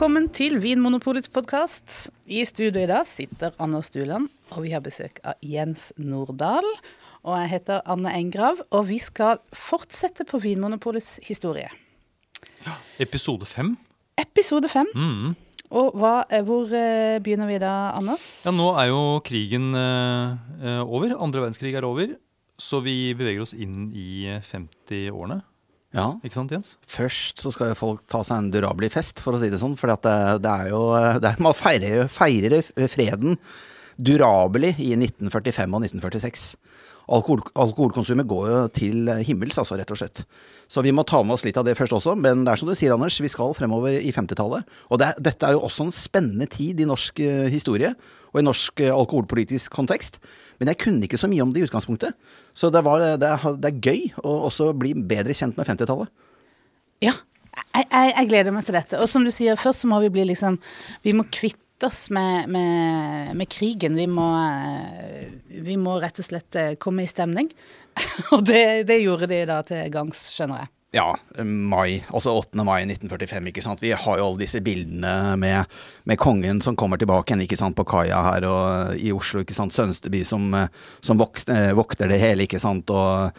velkommen til Vinmonopolets podkast. I studio i dag sitter Anders Stuland, og vi har besøk av Jens Nordahl. Og jeg heter Anne Engrav, og vi skal fortsette på Vinmonopolets historie. Episode fem. Episode fem. Mm. Og hva, eh, hvor eh, begynner vi da, Anders? Ja, nå er jo krigen eh, over. Andre verdenskrig er over. Så vi beveger oss inn i 50-årene. Ja. Ikke sant, Jens? Først så skal jo folk ta seg en durabelig fest, for å si det sånn. For det, det, er jo det er, Man feirer, feirer freden durabelig i 1945 og 1946. Alkohol, alkoholkonsumet går jo til himmels, altså, rett og slett. Så vi må ta med oss litt av det først også. Men det er som du sier, Anders, vi skal fremover i 50-tallet. Og det, dette er jo også en spennende tid i norsk uh, historie, og i norsk uh, alkoholpolitisk kontekst. Men jeg kunne ikke så mye om det i utgangspunktet. Så det, var, det, det er gøy å også bli bedre kjent med 50-tallet. Ja, jeg, jeg, jeg, gleder meg til dette. Og som du sier, først så må vi bli liksom Vi må kvitte oss med, med, med krigen. Vi må, eh, vi må, rett og slett komme i stemning. og det, det, gjorde de da til gangs, skjønner jeg. Ja, mai, altså 8. mai 1945, ikke sant. Vi har jo alle disse bildene med, med kongen som kommer tilbake ikke sant, på kaia her og i Oslo, ikke sant. Sønsteby som, som vokter, vokter det hele, ikke sant. og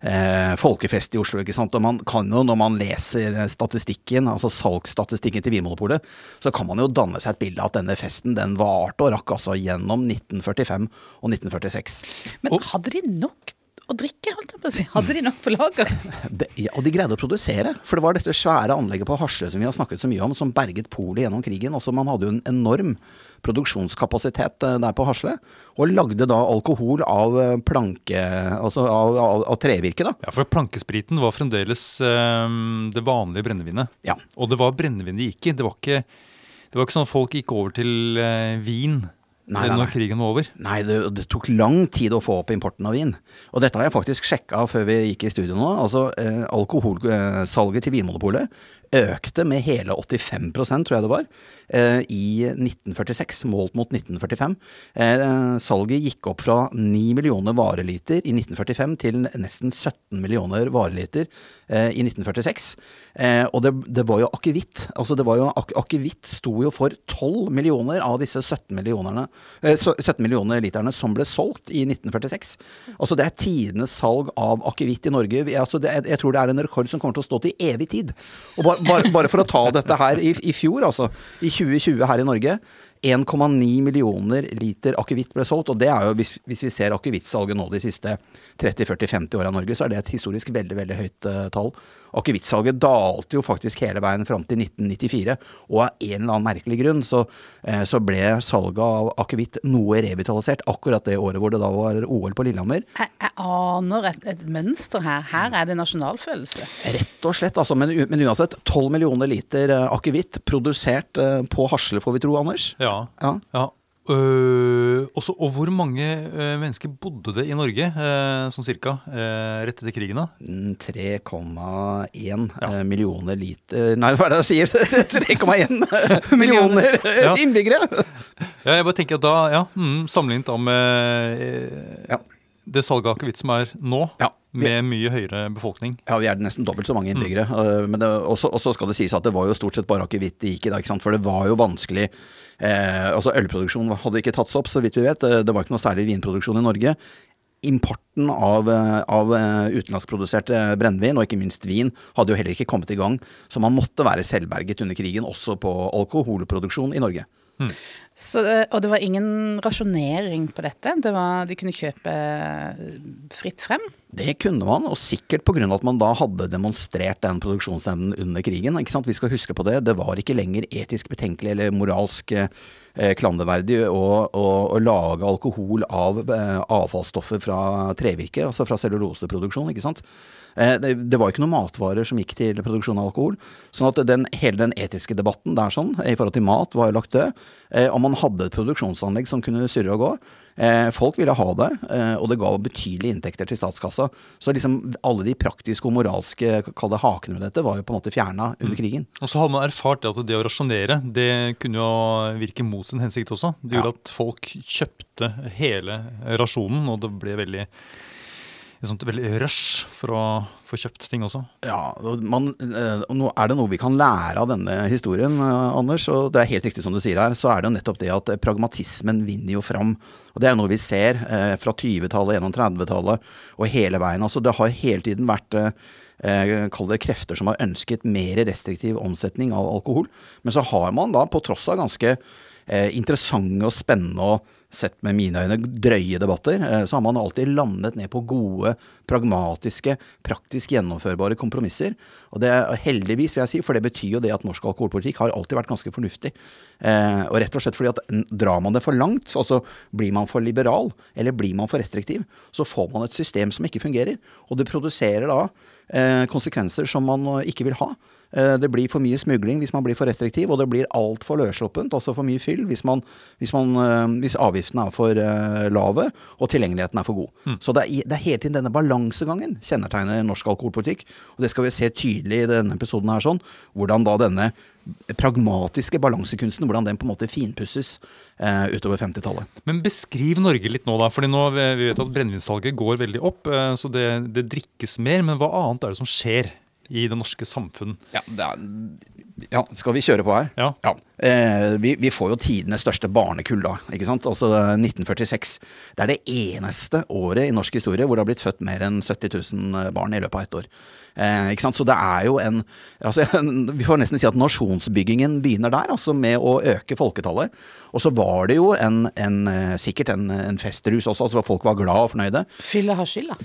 eh, folkefest i Oslo. ikke sant? Og man kan jo, når man leser statistikken, altså salgsstatistikken til Vinmonopolet, så kan man jo danne seg et bilde av at denne festen den varte og rakk altså gjennom 1945 og 1946. Men hadde de nok å drikke, holdt jeg på å si. Hadde de nok på lager? Det, ja, og de greide å produsere. For det var dette svære anlegget på Hasle som vi har snakket så mye om, som berget polet gjennom krigen. Også man hadde jo en enorm produksjonskapasitet eh, der på Hasle. Og lagde da alkohol av eh, planke, altså av, av, av trevirke, da. Ja, for plankespriten var fremdeles um, det vanlige brennevinet. Ja. Og det var brennevin de gikk i. Det var ikke, det var ikke sånn at folk gikk over til uh, vin. Nei, nei, nei. Når krigen var over? Nei, det, det, tok lang tid å få opp importen av vin. Og dette har jeg faktisk sjekka før vi gikk i studio nå. Altså, eh, Alkoholsalget til Vinmonopolet økte med hele 85% tror jeg det var, eh, i 1946 målt mot 1945. Eh, salget gikk opp fra 9 millioner vareliter i 1945 til nesten 17 millioner vareliter eh, i 1946. Og det, det var jo akevitt. Altså jo, akevitt sto jo for 12 millioner av disse 17 millionerne, 17 millioner literne som ble solgt i 1946. Altså det er tidenes salg av akevitt i Norge. Altså det, jeg tror det er en rekord som kommer til å stå til evig tid. Og bare bare, bare, for å ta dette her i, i fjor, altså. I 2020 her i Norge. 1,9 millioner liter akevitt ble solgt. Og det er jo, hvis, hvis vi ser akevittsalget nå de siste 30-40-50 åra i Norge, så er det et historisk veldig, veldig høyt uh, tall. Akevittsalget dalte jo faktisk hele veien fram til 1994, og av en eller annen merkelig grunn så, eh, så ble salget av akevitt noe revitalisert akkurat det året hvor det da var OL på Lillehammer. Jeg, jeg aner et, et, mønster her. Her er det nasjonalfølelse. Rett og slett, altså. Men, men uansett, 12 millioner liter eh, akevitt produsert uh, på Hasle, får vi tro, Anders? Ja. ja. ja. Uh, også, og hvor mange uh, mennesker bodde det i Norge, uh, sånn cirka, rett etter krigen? da? 3,1 mm, ja. millioner liter Nei, hva er det jeg sier? 3,1 millioner ja. innbyggere! ja, jeg bare tenker at da, ja, mm, Sammenlignet da med ja. det salget av akevitt som er nå, ja. Med mye høyere befolkning. Ja, vi er nesten dobbelt så mange innbyggere. Mm. Men Og så skal det sies at det var jo stort sett bare akevitt det gikk i, da, ikke sant? for det var jo vanskelig Eh, altså Ølproduksjon hadde ikke tatt seg opp, så vidt vi vet. Det, det var ikke noe særlig vinproduksjon i Norge. Importen av, eh, av eh, utenlandskproduserte brennevin, og ikke minst vin, hadde jo heller ikke kommet i gang. Så man måtte være selvberget under krigen også på alkoholproduksjon i Norge. Mm. Så, og det var ingen rasjonering på dette? Det var, de kunne kjøpe fritt frem? Det kunne man, og sikkert pga. at man da hadde demonstrert den produksjonsevnen under krigen. ikke sant? Vi skal huske på det. Det var ikke lenger etisk betenkelig eller moralsk eh, klanderverdig å, å, å, lage alkohol av eh, avfallsstoffer fra trevirke, altså fra celluloseproduksjon. ikke sant? Eh, det, det, var ikke noen matvarer som gikk til produksjon av alkohol. sånn at den, hele den etiske debatten der sånn, i forhold til mat var jo lagt død. Eh, og man hadde et produksjonsanlegg som kunne surre og gå. Eh, folk ville ha det, og det ga betydelige inntekter til statskassa. Så liksom alle de praktiske og moralske kall det hakene med dette var jo på en måte fjerna under mm. krigen. Og så hadde man erfart at det å rasjonere det kunne jo virke mot sin hensikt også. Det gjorde ja. at folk kjøpte hele rasjonen, og det ble veldig et sånt veldig rush for å få kjøpt ting også. Ja, man, eh, Er det noe vi kan lære av denne historien, eh, Anders, og det er helt riktig som du sier her, så er det jo nettopp det at pragmatismen vinner jo fram. Og Det er noe vi ser eh, fra 20-tallet gjennom 30-tallet og hele veien. Altså Det har hele tiden vært kall det krefter som har ønsket mer restriktiv omsetning av alkohol. Men så har man da, på tross av ganske interessante og spennende og sett med mine øyne drøye debatter, eh, så har man alltid landet ned på gode, pragmatiske, praktisk gjennomførbare kompromisser. Og det er heldigvis, vil jeg si, for det betyr jo det at norsk alkoholpolitikk har alltid vært ganske fornuftig. Eh, og rett og slett fordi at drar man det for langt, altså blir man for liberal, eller blir man for restriktiv, så får man et system som ikke fungerer. Og det produserer da eh, konsekvenser som man ikke vil ha. Eh, det blir for mye smugling hvis man blir for restriktiv, og det blir altfor løssluppent, også for mye fyll, hvis, man, hvis, man, eh, hvis avgiftene er for lave og tilgjengeligheten er for god. Mm. Så det er, det er, hele tiden denne balansegangen kjennetegner norsk alkoholpolitikk. Og det skal vi se tydelig i denne episoden her, sånn, hvordan da denne pragmatiske balansekunsten, hvordan den på en måte finpusses eh, utover 50-tallet. Men beskriv Norge litt nå, da. fordi nå vi vet at brennevinsalget går veldig opp, uh, så det, det drikkes mer. Men hva annet er det som skjer? I det norske samfunn. Ja, er, ja skal vi kjøre på her? Ja. ja. Eh, vi, vi, får jo tidenes største barnekull da, ikke sant. Altså 1946. Det er det eneste året i norsk historie hvor det har blitt født mer enn 70 000 barn i løpet av ett år. Eh, ikke sant? Så det er jo en altså, Vi får nesten si at nasjonsbyggingen begynner der, altså med å øke folketallet. Og så var det jo en, en eh, sikkert en, en festrus også, altså folk var glad og fornøyde. Fylla har skylda?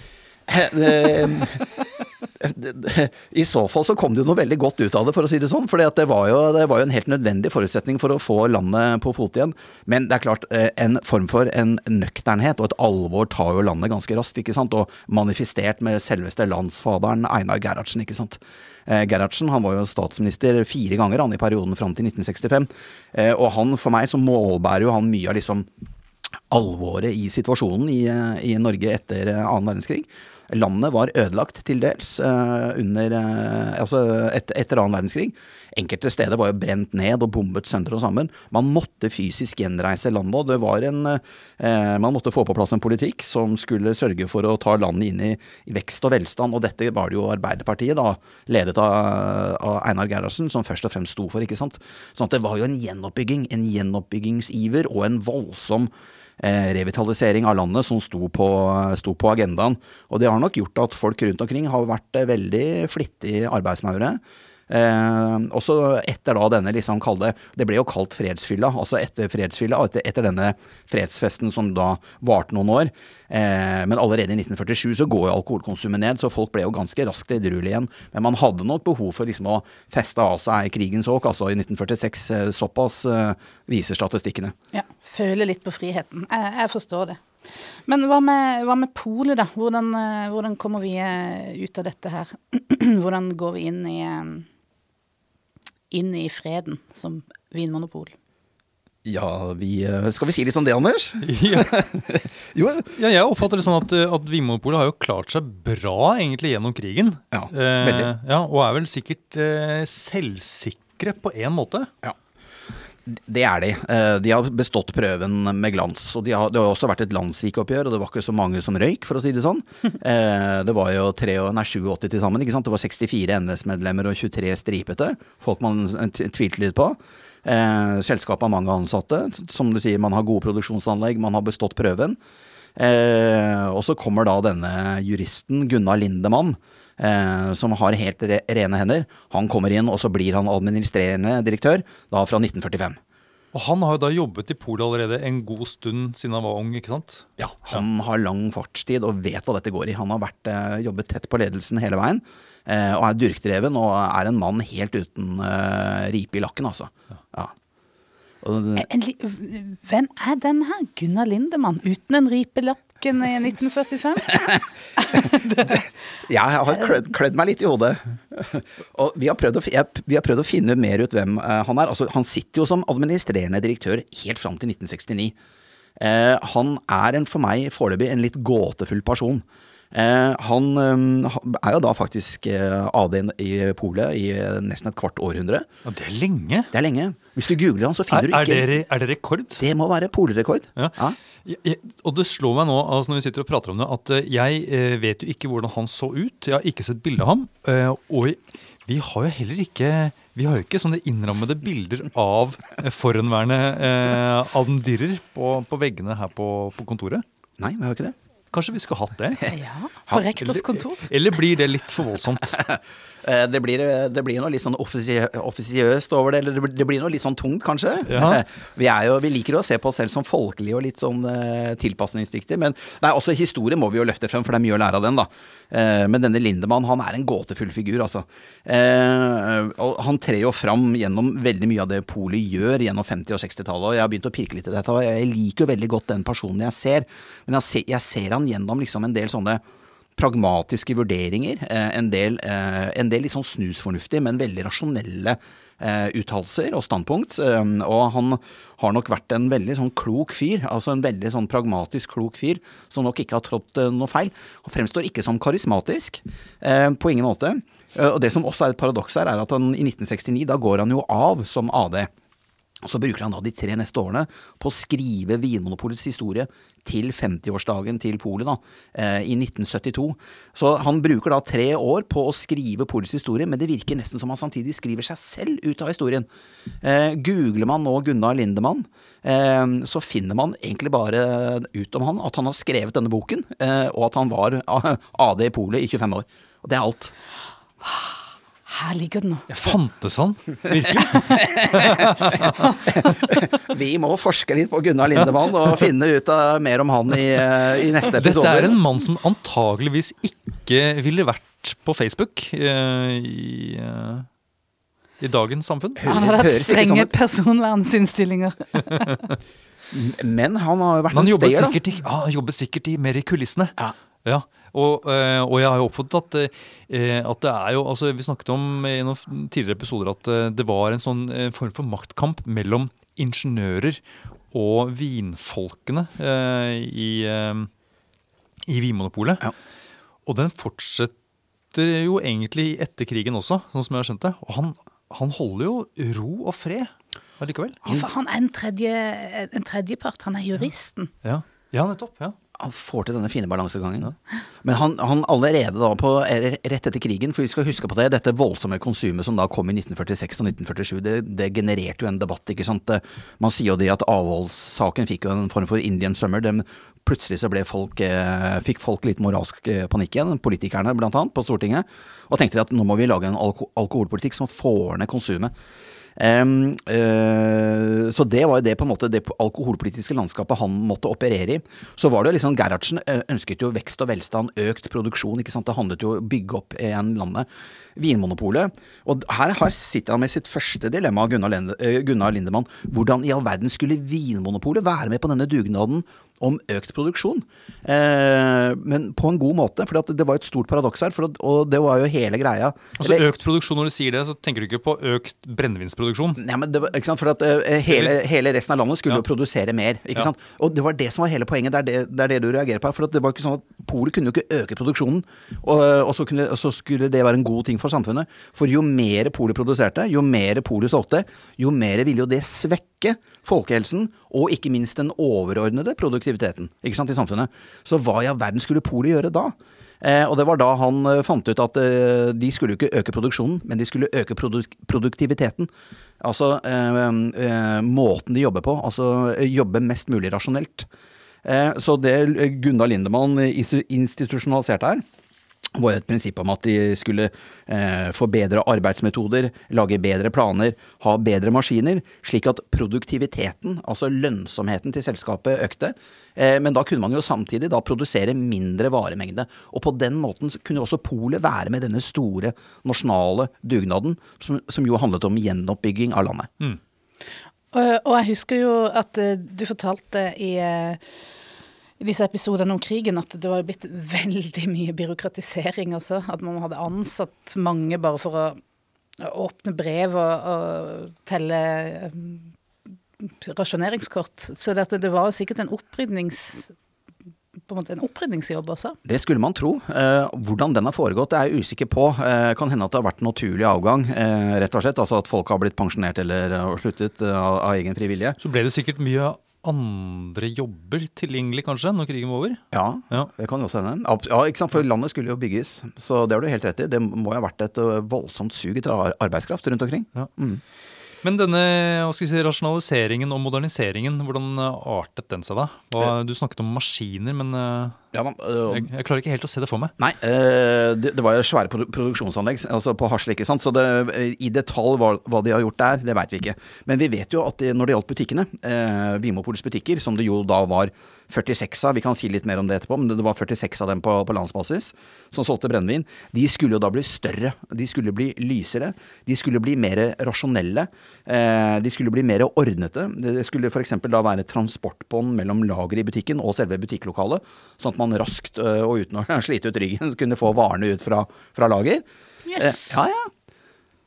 I så fall så kom det jo noe veldig godt ut av det, for å si det sånn. For det, det var jo en helt nødvendig forutsetning for å få landet på fote igjen. Men det er klart, eh, en form for en nøkternhet og et alvor tar jo landet ganske raskt, ikke sant. Og manifestert med selveste landsfaderen Einar Gerhardsen, ikke sant. Eh, Gerhardsen han var jo statsminister fire ganger han i perioden fram til 1965. Eh, og han, for meg så målbærer jo han mye av liksom alvoret i situasjonen i, i Norge etter annen verdenskrig. Landet var ødelagt til dels uh, under, uh, altså et, etter annen verdenskrig. Enkelte steder var jo brent ned og bombet sønder og sammen. Man måtte fysisk gjenreise landet, og en uh, Man måtte få på plass en politikk som skulle sørge for å ta landet inn i, i vekst og velstand, og dette var det jo Arbeiderpartiet, da, ledet av, av Einar Gerhardsen, som først og fremst sto for, ikke sant. Sånn at det var jo en gjenoppbygging, en gjenoppbyggingsiver og en voldsom Eh, revitalisering av landet som sto på, sto på, agendaen. Og det har nok gjort at folk rundt omkring har vært eh, veldig flittige arbeidsmaure. Eh, også etter da denne liksom kalde Det ble jo kalt fredsfylla. Altså etter fredsfylla, etter, etter denne fredsfesten som da varte noen år. Eh, men allerede i 1947 så går jo alkoholkonsumet ned, så folk ble jo ganske raskt edruelige igjen. Men man hadde nok behov for liksom å feste av seg krigens åk, altså i 1946. Eh, såpass eh, viser statistikkene. Ja, føle litt på friheten. Jeg, jeg forstår det. Men hva med, hva med polet, da? Hvordan, eh, hvordan, kommer vi ut av dette her? hvordan går vi inn i inn i freden som vinmonopol? Ja, vi, eh, skal vi si litt om det, Anders? Ja, jo. ja jeg oppfatter det sånn at, eh, at Vinmonopolet har jo klart seg bra egentlig gjennom krigen. Ja, veldig. Eh, ja, Og er vel sikkert eh, selvsikre på én måte. Ja. Det er de. Eh, de har bestått prøven med glans. Og de har, det har også vært et landssvikoppgjør, og det var ikke så mange som røyk, for å si det sånn. Det var jo 3, nei, 87 til sammen. ikke sant? Det var 64 NS-medlemmer og 23 stripete. Folk man tvilte litt på. Eh, selskapet har mange ansatte. Som du sier, man har gode produksjonsanlegg, man har bestått prøven. Eh, og så kommer da denne juristen, Gunnar Lindemann, eh, som har helt re rene hender. Han kommer inn, og så blir han administrerende direktør da fra 1945. Og han har jo da jobbet i Polet allerede en god stund siden han var ung, ikke sant? Ja, han ja. har lang fartstid og vet hva dette går i. Han har vært, eh, jobbet tett på ledelsen hele veien. Eh, og er durkdreven og er en mann helt uten eh, ripe i lakken, altså. Ja. ja. En, hvem er den her? Gunnar Lindemann uten en ripe i lakken i 1945? jeg har klødd, klødd, meg litt i hodet. Og vi har, å, jeg, vi har, prøvd å, finne mer ut hvem uh, han er. Altså, han sitter jo som administrerende direktør helt fram til 1969. Uh, han er en, for meg foreløpig en litt gåtefull person. Eh, han eh, er jo da faktisk eh, AD i polet i nesten et kvart århundre. Ja, Det er lenge. Det er lenge. Hvis du googler han, så finner Er, du er, ikke det, er det rekord? Det må være polrekord. Ja. Jeg, jeg, og det slår meg nå altså når vi sitter og prater om det, at eh, jeg eh, vet jo ikke hvordan han så ut. Jeg har ikke sett bilde av ham. eh, og vi har jo heller ikke vi har jo ikke sånne innrammede bilder av eh, forhenværende eh, admdirer på, på veggene her på, på kontoret. Nei, vi har ikke det. Kanskje vi skulle hatt det? Ja, på rektors kontor. Eller blir det litt for voldsomt? Eh, Det blir, det blir noe litt sånn offisiøst over det, eller det blir- noe litt sånn tungt, kanskje. Ja. Vi, er jo, vi liker jo å se på oss selv som folkelige og litt sånn eh, tilpasningsdyktige. Men nei, også historie må vi jo løfte frem, for det er mye å lære av den, da. Eh, men denne Lindemann, han er en gåtefull figur, altså. Eh, og han trer jo fram gjennom veldig mye av det Polet gjør gjennom 50- og 60-tallet. Og jeg har begynt å pirke litt i dette, og jeg liker jo veldig godt den personen jeg ser. Men jeg ser, jeg ser han gjennom liksom en del sånne pragmatiske vurderinger. Eh, en, del, eh, en del litt sånn snusfornuftige, men veldig rasjonelle eh, uttalelser og standpunkt. Og han har nok vært en veldig sånn klok fyr, altså en veldig sånn pragmatisk klok fyr, som nok ikke har trådt noe feil. Han fremstår ikke som karismatisk, på ingen måte. Og det som også er et paradoks her, er at han i 1969, da går han jo av som AD. Så bruker han da de tre neste årene på å skrive Vinmonopolets historie til 50-årsdagen til polet da, eh, i 1972. Så han bruker da tre år på å skrive polets historie, men det virker nesten som han samtidig skriver seg selv ut av historien. Eh, googler man nå Gunnar Lindemann, eh, så finner man egentlig bare ut om han at han har skrevet denne boken, og at han var AD i polet i 25 år. Og det er alt. Her ligger den nå. Fantes han virkelig? Vi må forske litt på Gunnar Lindemann og finne ut av mer om han i, eh, i neste episode. Dette er en mann som antageligvis ikke ville vært på Facebook uh, i, uh, i dagens samfunn. Han har hatt strenge sånn personverninnstillinger. Men han har jo vært Men han en jobbet, da. sikkert, i- ja, han jobbet sikkert i, mer i kulissene. Ja. Ja, og, eh, og jeg har jo oppfattet at, eh, at det er jo altså Vi snakket om i noen tidligere episoder at eh, det var en sånn form for maktkamp mellom ingeniører og vinfolkene eh, i, i Vinmonopolet. Ja. Og den fortsetter jo egentlig etter krigen også, sånn som jeg har skjønt det. Og han, han holder jo ro og fred allikevel. Ja, for han er en, tredje, en tredjepart. Han er juristen. Ja, ja nettopp. ja. Han får til denne fine balansegangen. Men han, han allerede da på, rett etter krigen, for vi skal huske på det, dette voldsomme konsumet som da kom i 1946 og 1947, det, det genererte jo en debatt, ikke sant. Man sier jo det at avholdssaken fikk jo en form for Indian summer. De, plutselig så folk, eh, fikk folk litt moralsk eh, panikk igjen, politikerne blant annet, på Stortinget, og tenkte at nå må vi lage en alko alkoholpolitikk som får ned konsumet. Em, uh, så det var jo det på en måte det alkoholpolitiske landskapet han måtte operere i. Så var det jo liksom Gerhardsen eh, ønsket jo vekst og velstand, økt produksjon. ikke sant? Det handlet jo om å bygge opp igjen landet. Vinmonopolet. Og her sitter han med sitt første dilemma, Gunnar, Lende, eh, Gunnar Lindemann. Hvordan i all verden skulle Vinmonopolet være med på denne dugnaden om økt produksjon? Eh, men på en god måte, for det var et stort paradoks her. For at, og det var jo hele greia. Altså Eller- Økt produksjon, når du sier det, så tenker du ikke på økt brennevinsproduksjon? Nei, men det var, ikke sant? For at eh, hele, hele resten av landet skulle Ja. jo produsere mer. ikke Ja. sant? Og det var det som var hele poenget. Det er det, det, er det du reagerer på. For at det var ikke sånn at Polet kunne jo ikke øke produksjonen, og, og, så kunne, og så skulle det være en god ting for samfunnet. For jo mer Polet produserte, jo mer Polet solgte, jo mer ville jo det svekke folkehelsen, og ikke minst den overordnede produktiviteten ikke sant, i samfunnet. Så hva i all verden skulle Polet gjøre da? Eh, og det var da han eh, fant ut at eh, de skulle jo ikke øke produksjonen, men de skulle øke produk produktiviteten. Altså eh, eh, måten de jobber på. Altså eh, jobbe mest mulig rasjonelt. Så det Gunnar Lindemann institusjonaliserte her, var jo et prinsipp om at de skulle eh, få bedre arbeidsmetoder, lage bedre planer, ha bedre maskiner, slik at produktiviteten, altså lønnsomheten til selskapet, økte. Eh, men da kunne man jo samtidig da produsere mindre varemengde. Og på den måten kunne også Polet være med denne store nasjonale dugnaden, som, som jo handlet om gjenoppbygging av landet. Og, og jeg husker jo at uh, du fortalte i, eh, i disse episodene om krigen at det var blitt veldig mye byråkratisering også. At man hadde ansatt mange bare for å, åpne brev og, og telle eh, rasjoneringskort. Så det, det var sikkert en opprydnings... På en måte en opprydningsjobb også? Det skulle man tro. Eh, hvordan den har foregått, det er jeg usikker på. Eh, kan hende at det har vært naturlig avgang, eh, rett og slett. Altså at folk har blitt pensjonert eller sluttet eh, av, av egen frivillige. Så ble det sikkert mye andre jobber tilgjengelig, kanskje, når krigen var over? Ja, Ja. det kan jo også hende. Ja, ikke sant? For landet skulle jo bygges, så det har du helt rett i. Det må jo ha vært et voldsomt sug etter arbeidskraft rundt omkring. Ja. Mm. Men denne si, rasjonaliseringen og moderniseringen, hvordan eh, artet den seg da? Og, du snakket om maskiner, men eh, Ja, man, øh, jeg, jeg klarer ikke helt å se det for meg. Nei, øh, det, det var jo svære produksjonsanlegg altså på Hasle, ikke sant. Så det, eh, i detalj hva, hva de har gjort der, det veit vi ikke. Men vi vet jo at det, når det gjaldt butikkene, eh, Vimopols butikker, som det jo da var 46 av, vi kan si litt mer om det etterpå, men det var 46 av dem på, på landsbasis som solgte brennevin. De skulle jo da bli større, de skulle bli lysere, de skulle bli mer rasjonelle. Eh, de skulle bli mer ordnete. Det skulle f.eks. da være transportbånd mellom lageret i butikken og selve butikklokalet, sånn at man raskt øh, og uten å slite ut ryggen kunne få varene ut fra, fra lager. Yes. Eh, ja, ja.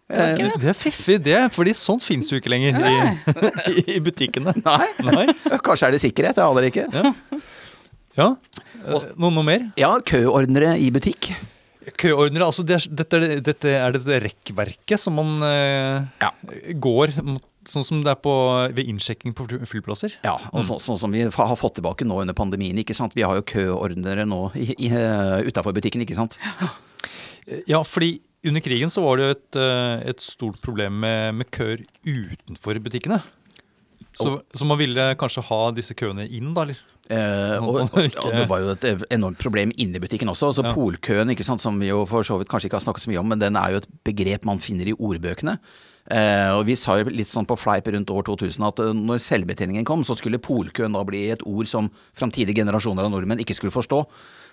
Det Eh. Det er fiffig, det, fordi sånt finnes jo ikke lenger i, i, butikkene. Nei, Nei? kanskje er det sikkerhet, jeg aner ikke. Ja. ja. Noe, noe mer? Ja, køordnere i butikk. Køordnere, altså det dette, dette er dette rekkverket som man eh, Ja. går mot, sånn som det er på, ved innsjekking på fly- flyplasser. Ja, og så, sånn som vi har fått tilbake nå under pandemien, ikke sant. Vi har jo køordnere nå i, utafor butikken, ikke sant. Eh, Ja, fordi under krigen så var det et, eh, et stort problem med, med køer utenfor butikkene. Så, så man ville kanskje ha disse køene inn, da, eller? Eh, og, og, og det var jo et enormt problem inni butikken også. Altså Ja. Polkøen, ikke sant, som vi jo for så vidt kanskje ikke har snakket så mye om, men den er jo et begrep man finner i ordbøkene. Eh, og vi sa jo litt sånn på fleip rundt år 2000 at eh, når selvbetjeningen kom, så skulle polkøen da bli et ord som framtidige generasjoner av nordmenn ikke skulle forstå.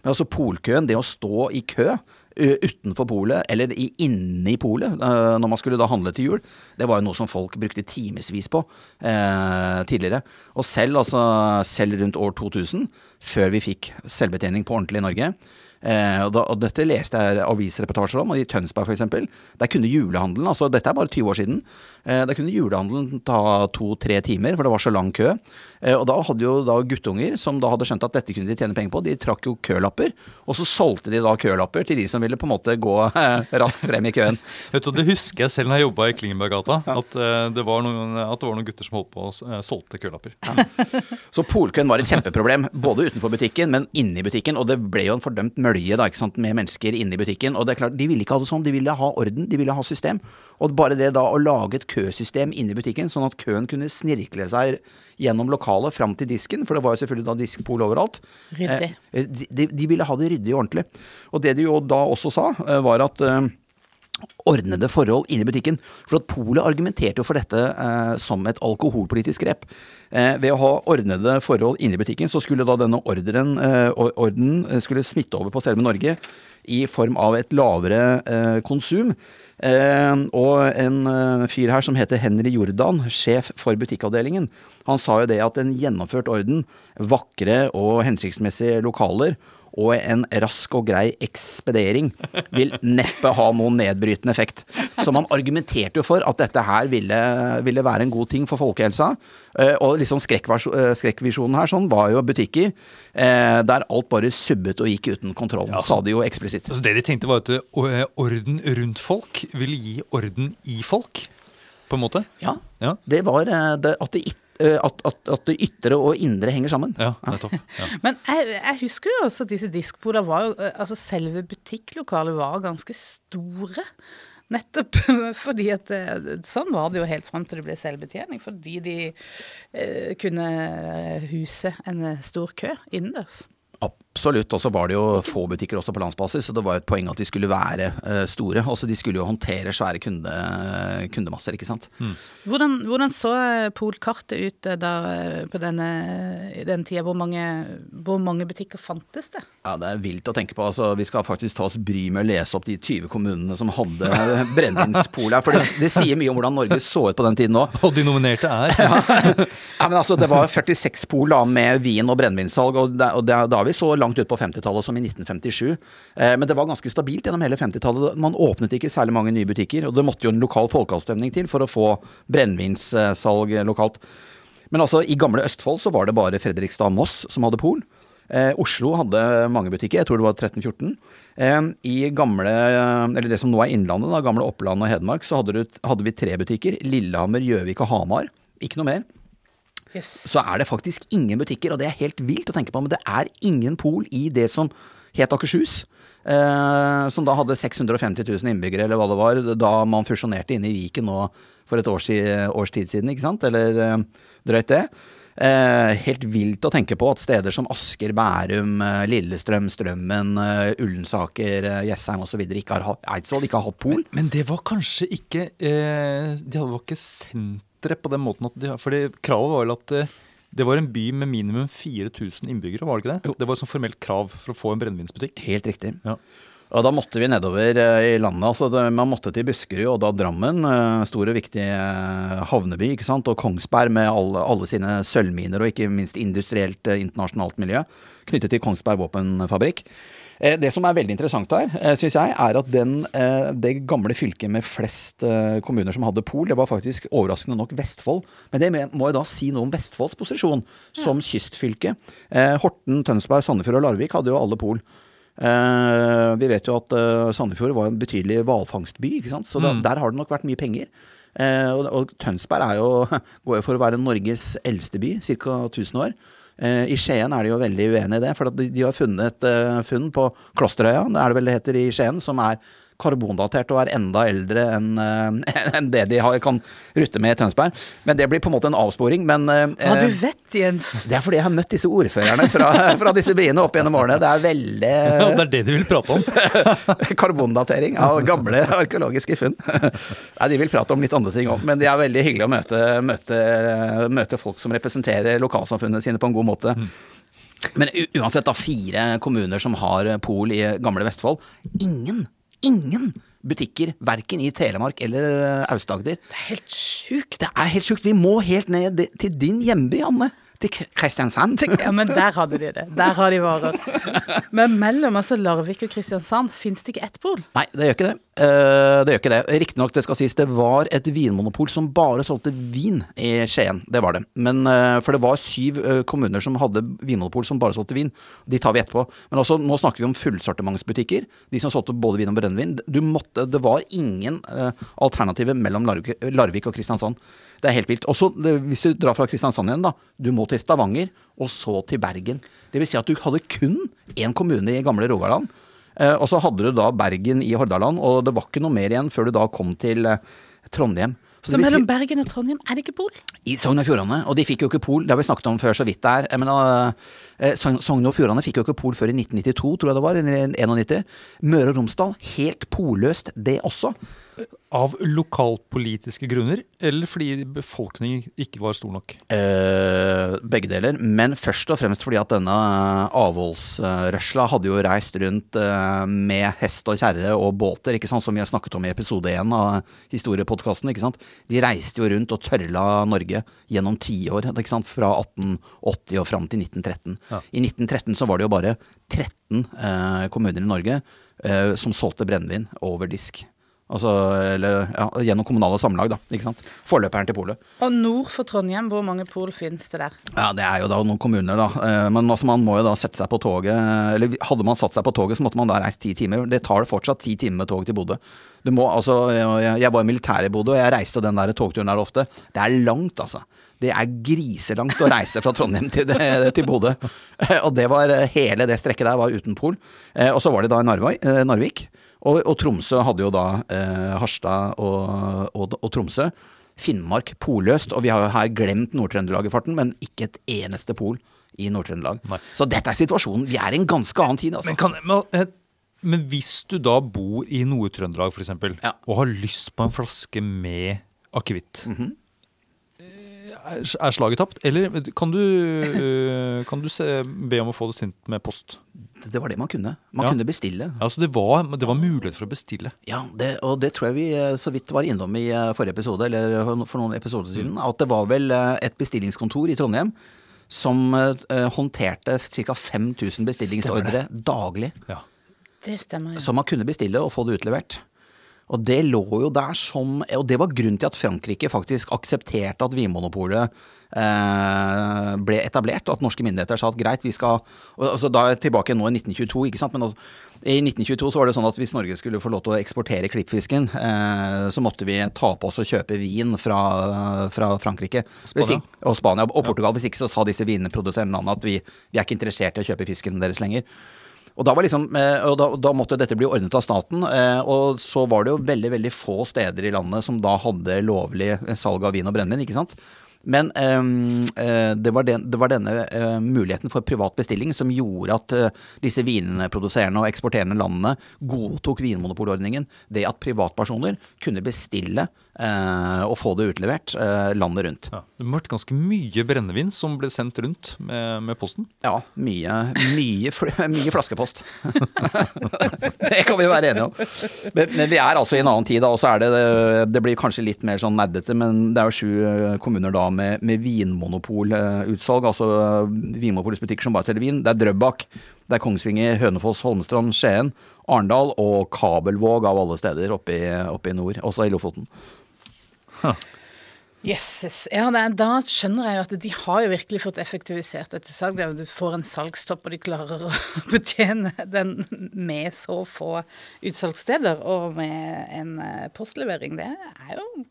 Men altså polkøen, det å stå i kø utenfor polet, eller inne i polet, eh, når man skulle da handle til jul, det var jo noe som folk brukte timevis på eh, tidligere. Og selv, altså, selv rundt år 2000, før vi fikk selvbetjening på ordentlig i Norge, Eh, og, da, og dette leste jeg avisreportasjer om, og i Tønsberg f.eks. Der kunne julehandelen, altså dette er bare 20 år siden, eh, der kunne julehandelen ta to-tre timer, for det var så lang kø. Eh, og da hadde jo da guttunger som da hadde skjønt at dette kunne de tjene penger på, de trakk jo kølapper, og så solgte de da kølapper til de som ville på en måte gå eh, raskt frem i køen. Vet du, Det husker jeg selv når jeg jobba i Klingenberggata. At, eh, det noen, at det var noen gutter som holdt på og uh, solgte kølapper. Så polkøen var et kjempeproblem, både utenfor butikken, men inne i butikken. Og det ble jo en fordømt mølje da, med mennesker inne i butikken. Og det er klart, de ville ikke ha det sånn, de ville ha orden, de ville ha system. Og bare det da å lage et køsystem inne i butikken, sånn at køen kunne snirkle seg gjennom lokalet fram til disken, for det var jo selvfølgelig da diskpol overalt. Ryddig. Eh, de, de, de ville ha det ryddig og ordentlig. Og det de jo da også sa, eh, var at eh, ordnede forhold inne i butikken. For at Polet argumenterte jo for dette eh, som et alkoholpolitisk grep. Eh, ved å ha ordnede forhold inne i butikken, så skulle da denne ordren, eh, orden eh, skulle smitte over på selve Norge i form av et lavere eh, konsum. Eh, og en fyr her som heter Henry Jordan, sjef for butikkavdelingen, han sa jo det at en gjennomført orden, vakre og hensiktsmessige lokaler og en rask og grei ekspedering vil neppe ha noen nedbrytende effekt. Så man argumenterte jo for at dette her ville, ville være en god ting for folkehelsa. Eh, Og liksom eh, skrekkvisjonen her sånn var jo butikker eh, der alt bare subbet og gikk uten kontroll. Ja, Sa de jo eksplisitt. Altså Det de tenkte var at orden rundt folk ville gi orden i folk, på en måte. Ja, Ja, det var det, at, det, eh, at, at, at det ytre og indre henger sammen. ja nettopp. Ja. Men jeg, jeg husker jo også at disse diskbodene var jo eh, Altså selve butikklokalet var ganske store. Nettopp fordi at eh, Sånn var det jo helt fram til det ble selvbetjening. Fordi de eh, kunne huse en eh, stor kø innendørs. Absolutt. Og så var det jo få butikker også på landsbasis, så det var et poeng at de skulle være uh, store. Også de skulle jo håndtere svære kunde, kundemasser, ikke sant. Hvordan, hvordan så eh, polkartet ut eh, da eh, på denne, den tida? Hvor mange, hvor mange butikker fantes det? Ja, Det er vilt å tenke på. altså Vi skal faktisk ta oss bry med å lese opp de 20 kommunene som hadde brennevinspol her. For det, det sier mye om hvordan Norge så ut på den tiden òg. Og de nominerte er Ja, men altså, det var 46 pol da, med vin- og brennevinssalg, og, det, og det, da vi så langt ut på 50-tallet som i 1957. Eh, men det var ganske stabilt gjennom hele 50-tallet. Man åpnet ikke særlig mange nye butikker, og det måtte jo en lokal folkeavstemning til for å få brennevinssalg lokalt. Men altså, i gamle Østfold så var det bare Fredrikstad og Moss som hadde pol. Eh, Oslo hadde mange butikker, jeg tror det var 13-14. Eh, I gamle, eller det som nå er Innlandet, da, gamle Oppland og Hedmark, så hadde, du, hadde vi tre butikker. Lillehammer, Gjøvik og Hamar. Ikke noe mer. Jøss. Så er det faktisk ingen butikker, og det er helt vilt å tenke på, men det er ingen pol i det som het Akershus. Eh, som da hadde 650 000 innbyggere, eller hva det var, da man fusjonerte inne i Viken nå for et års, års tid siden, ikke sant? Eller eh, drøyt det. Eh, helt vilt å tenke på at steder som Asker, Bærum, eh, Lillestrøm, Strømmen, eh, Ullensaker, eh, Jessheim osv. ikke har hatt Eidsvoll ikke har hatt pol. Men det var kanskje ikke eh, De hadde var ikke sentre på den måten at de, fordi kravet var vel at eh, det var en by med minimum 4000 innbyggere, var det ikke det? Det var et sånt formelt krav for å få en brennevinsbutikk. Helt riktig. Ja. Og da måtte vi nedover eh, i landet. altså Man måtte til Buskerud og da Drammen, eh, stor og viktig havneby, ikke sant, og Kongsberg med alle, alle sine sølvminer og ikke minst industrielt internasjonalt miljø knyttet til Kongsberg våpenfabrikk. Eh, Det som er veldig interessant her, syns jeg, er at den, eh, det gamle fylket med flest eh, kommuner som hadde pol, det var faktisk overraskende nok Vestfold. Men det må jeg da si noe om Vestfolds posisjon som kystfylke. Eh, Horten, Tønsberg, Sandefjord og Larvik hadde jo alle pol. Eh, vi vet jo at eh, Sandefjord var en betydelig hvalfangstby, ikke sant? så da, der har det nok vært mye penger. Eh, og, Tønsberg er jo, går jo for å være Norges eldste by, ca. 1000 år. Eh, I Skien er de jo veldig uenig i det, for de, har funnet et eh, funn på Klosterøya, det er det vel det heter i Skien, som er karbondatert og er enda eldre enn eh, enn det de har, kan rutte med i Tønsberg. Men det blir på en måte en avsporing. Men eh, Ja, du vet, Jens. det er fordi jeg har møtt disse ordførerne fra, fra disse byene opp gjennom årene. Det er veldig Ja, det er det de vil prate om. karbondatering av gamle arkeologiske funn. Nei, De vil prate om litt andre ting òg, men det er veldig hyggelig å møte, møte, møte folk som representerer lokalsamfunnene sine på en god måte. Men uansett, da, fire kommuner som har pol i gamle Vestfold. Ingen, ingen butikker, verken i Telemark eller eh, Aust-Agder. Det er helt sjukt. Det er helt sjukt. Vi må helt ned til din hjemby, Anne. Til Kristiansand. Ja, men der hadde de det. Der har de varer. Men mellom altså Larvik og Kristiansand fins det ikke ett pol. Nei, det gjør ikke det. Eh, det gjør ikke det. Riktignok, det skal sies, det var et vinmonopol som bare solgte vin i Skien. Det var det. Men, eh, for det var syv eh, kommuner som hadde vinmonopol som bare solgte vin. De tar vi etterpå. Men også, nå snakker vi om fullsortimentsbutikker. De som solgte både vin og brennevin. Du måtte, det var ingen alternativer mellom Larvik, Larvik og Kristiansand. Det er helt vilt. Også det, hvis du drar fra Kristiansand igjen, da. Du må til Stavanger, og så til Bergen. Det vil si at du hadde kun én kommune i gamle Rogaland. Eh, og så hadde du da Bergen i Hordaland, og det var ikke noe mer igjen før du da kom til eh, Trondheim. Så Så mellom si, Bergen og Trondheim er det ikke pol. I Sogn og Fjordane, og de fikk jo ikke pol, det har vi snakket om før så vidt. Jeg mener, eh, Sogn Sogn og Fjordane fikk jo ikke pol før i 1992, tror jeg det var, eller 91. Møre og Romsdal, helt polløst det også. Av lokalpolitiske grunner, eller fordi befolkningen ikke var stor nok? Eh, begge deler, men først og fremst fordi at denne avholdsrørsla hadde jo reist rundt eh, med hest og kjerre og båter, ikke sant, som vi har snakket om i episode én av historiepodkasten. ikke sant. De reiste jo rundt og tørla Norge gjennom tiår, ikke fra 1880 og fram til 1913. I 1913 så var det jo bare 13 eh, kommuner i Norge eh, som solgte brennevin over disk. Altså, eller ja, gjennom kommunale samlag, da. ikke sant. Forløperen til polet. Og nord for Trondheim, hvor mange pol finnes det der? Ja, det er jo da noen kommuner, da. Eh, Men altså, man må jo da sette seg på toget. Eller hadde man satt seg på toget, så måtte man da reist ti timer. Det tar fortsatt ti timer med tog til Bodø. Du må, altså, jeg, var i militæret i Bodø, og jeg reiste den der togturen der ofte. Det er langt, altså. Det er griselangt å reise fra Trondheim til, til Bodø. Eh, Og det var hele det strekket der var uten pol. Eh, Og så var det da i Narvik. Og, og Tromsø hadde jo da eh, Harstad og, og, og Tromsø. Finnmark polløst, og vi har jo her glemt Nord-Trøndelag i farten, men ikke et eneste pol i Nord-Trøndelag. Så dette er situasjonen. Vi er i en ganske annen tid, altså. Men, kan, men, eh, men hvis du da bor i Nord-Trøndelag f.eks., Ja. og har lyst på en flaske med akevitt, mm eh, er slaget tapt? Eller kan du, eh, kan du se, be om å få det sendt med post? Det var det man kunne. Man Ja. kunne bestille. Altså det var, det var mulighet for å bestille. Ja, det, og det tror jeg vi eh, så vidt var innom i eh, forrige episode, eller for noen episoder siden, at det var vel et bestillingskontor i Trondheim som håndterte ca. 5000 bestillingsordre daglig. Ja. Det stemmer, ja. Som man kunne bestille og få det utlevert. Og det lå jo der som Og det var grunnen til at Frankrike faktisk aksepterte at Vinmonopolet eh, ble etablert. At norske myndigheter sa at greit, vi skal altså Da er jeg tilbake nå i 1922, ikke sant. Men altså, i 1922 så var det sånn at hvis Norge skulle få lov til å eksportere klippfisken, eh, så måtte vi ta på oss og kjøpe vin fra, fra Frankrike. Spania. ikke- og Spania og Portugal. Hvis ikke så sa disse vinproduserende landene at vi, vi er ikke interessert i å kjøpe fisken deres lenger. Og da, liksom, eh, og da, da måtte dette bli ordnet av staten. eh, Og så var det jo veldig veldig få steder i landet som da hadde lovlig salg av vin og brennevin. ikke sant? Men ehm, eh, det, var den, det var denne eh, muligheten for privat bestilling som gjorde at eh, disse vinproduserende og eksporterende landene godtok vinmonopolordningen. Det at privatpersoner kunne bestille eh, og få det utlevert eh, landet rundt. Ja. Det har vært ganske mye brennevin som ble sendt rundt med, med posten. Ja, mye, mye, mye flaskepost. det kan vi være enige om. Men, men vi er altså i en annen tid, da, og så er det Det blir kanskje litt mer sånn nerdete, men det er jo sju eh, kommuner da med, med vinmonopolutsalg. Altså eh, Vinmonopolets butikker som bare selger vin. Det er Drøbak, det er Kongsvinger, Hønefoss, Holmestrand, Skien, Arendal og Kabelvåg av alle steder oppe i, oppe i nord. Også i Lofoten. Jøsses. Ja, da skjønner jeg jo at de har jo virkelig fått effektivisert dette salget. Du får en salgstopp, og de klarer å betjene den med så få utsalgssteder og med en eh, postlevering. Det er jo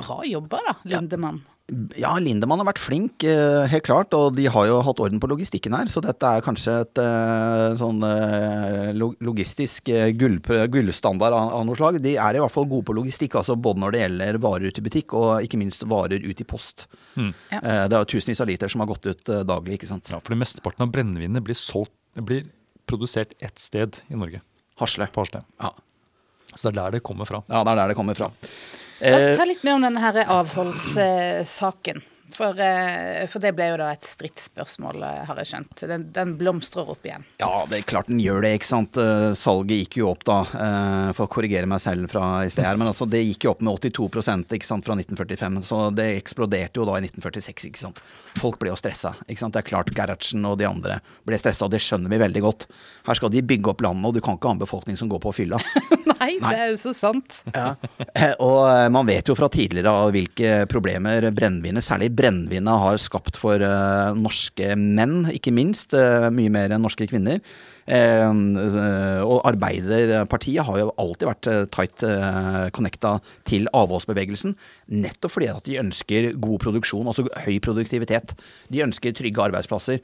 bra jobba, da, Lindemann. Ja, Lindemann har vært flink, eh, helt klart. Og de har jo hatt orden på logistikken her. Så dette er kanskje et eh, sånn eh, logistisk gull, gullstandard av, noe slag. De er i hvert fall gode på logistikk, altså både når det gjelder varer ut i butikk og ikke minst varer ut i post. Mm. Ja. Det er jo tusenvis av liter som har gått ut daglig, ikke sant. Ja, for det mesteparten av brennevinet blir, solgt, blir produsert ett sted i Norge, Hasle. på Hasle. Ja. Så det er der det kommer fra. ja, det er der det kommer fra. La oss Eh, ta litt mer om denne avholdssaken. For, eh, for det ble jo da et stridsspørsmål, eh, har jeg skjønt. Den, den blomstrer opp igjen. Ja, det er klart den gjør det, ikke sant. Eh, Salget gikk jo opp da, for å korrigere meg selv fra i sted her, men altså det gikk jo opp med 82% ikke sant, fra 1945, så det eksploderte jo da i 1946, ikke sant. Folk ble jo stressa, ikke sant. Det er klart Gerhardsen og de andre ble stressa, og det skjønner vi veldig godt. Her skal de bygge opp landet, og du kan ikke ha en befolkning som går på fylla. Nei, det er jo så sant. Ja. Og man vet jo fra tidligere av hvilke problemer brennevinet, særlig brennevinet, har skapt for eh, norske menn, ikke minst. eh, mye mer enn norske kvinner. Eh, og Arbeiderpartiet har jo alltid vært tight connecta til avholdsbevegelsen. Nettopp fordi at de ønsker god produksjon, altså høy produktivitet. De ønsker trygge arbeidsplasser.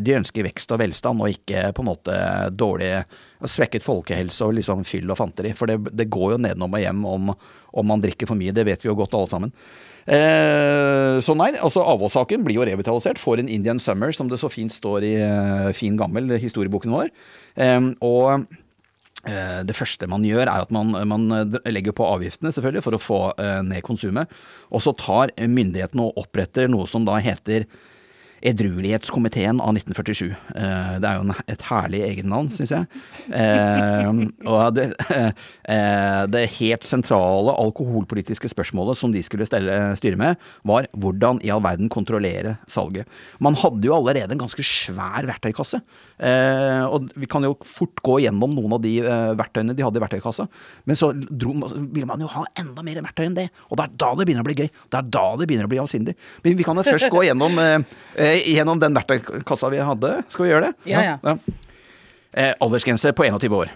de ønsker vekst og velstand, og ikke på en måte dårlig svekket folkehelse og liksom fyll og fanteri. For det, det går jo nedenom og hjem om, om man drikker for mye. Det vet vi jo godt alle sammen. Eh, så nei, altså avholdssaken blir jo revitalisert. Får en Indian Summer, som det så fint står i eh, fin gammel historieboken vår. Og eh, det første man gjør, er at man, man legger på avgiftene selvfølgelig for å få ned konsumet. Og så tar myndighetene og oppretter noe som da heter Edruelighetskomiteen av 1947. Eh, det er jo en, et herlig egennavn, syns jeg. Eh, og det, eh, det helt sentrale alkoholpolitiske spørsmålet som de skulle stelle, styre med, var hvordan i all verden kontrollere salget. Man hadde jo allerede en ganske svær verktøykasse. Og vi kan jo fort gå gjennom noen av de verktøyene de hadde i verktøykassa. Men så dro, ville man jo ha enda mer verktøy enn det. Og det er da det begynner å bli gøy. Det er da det begynner å bli avsindig. Men vi kan jo først gå gjennom, eh, gjennom den verktøykassa vi hadde. Skal vi gjøre det? Ja, ja. Eh, aldersgrense på 21 år.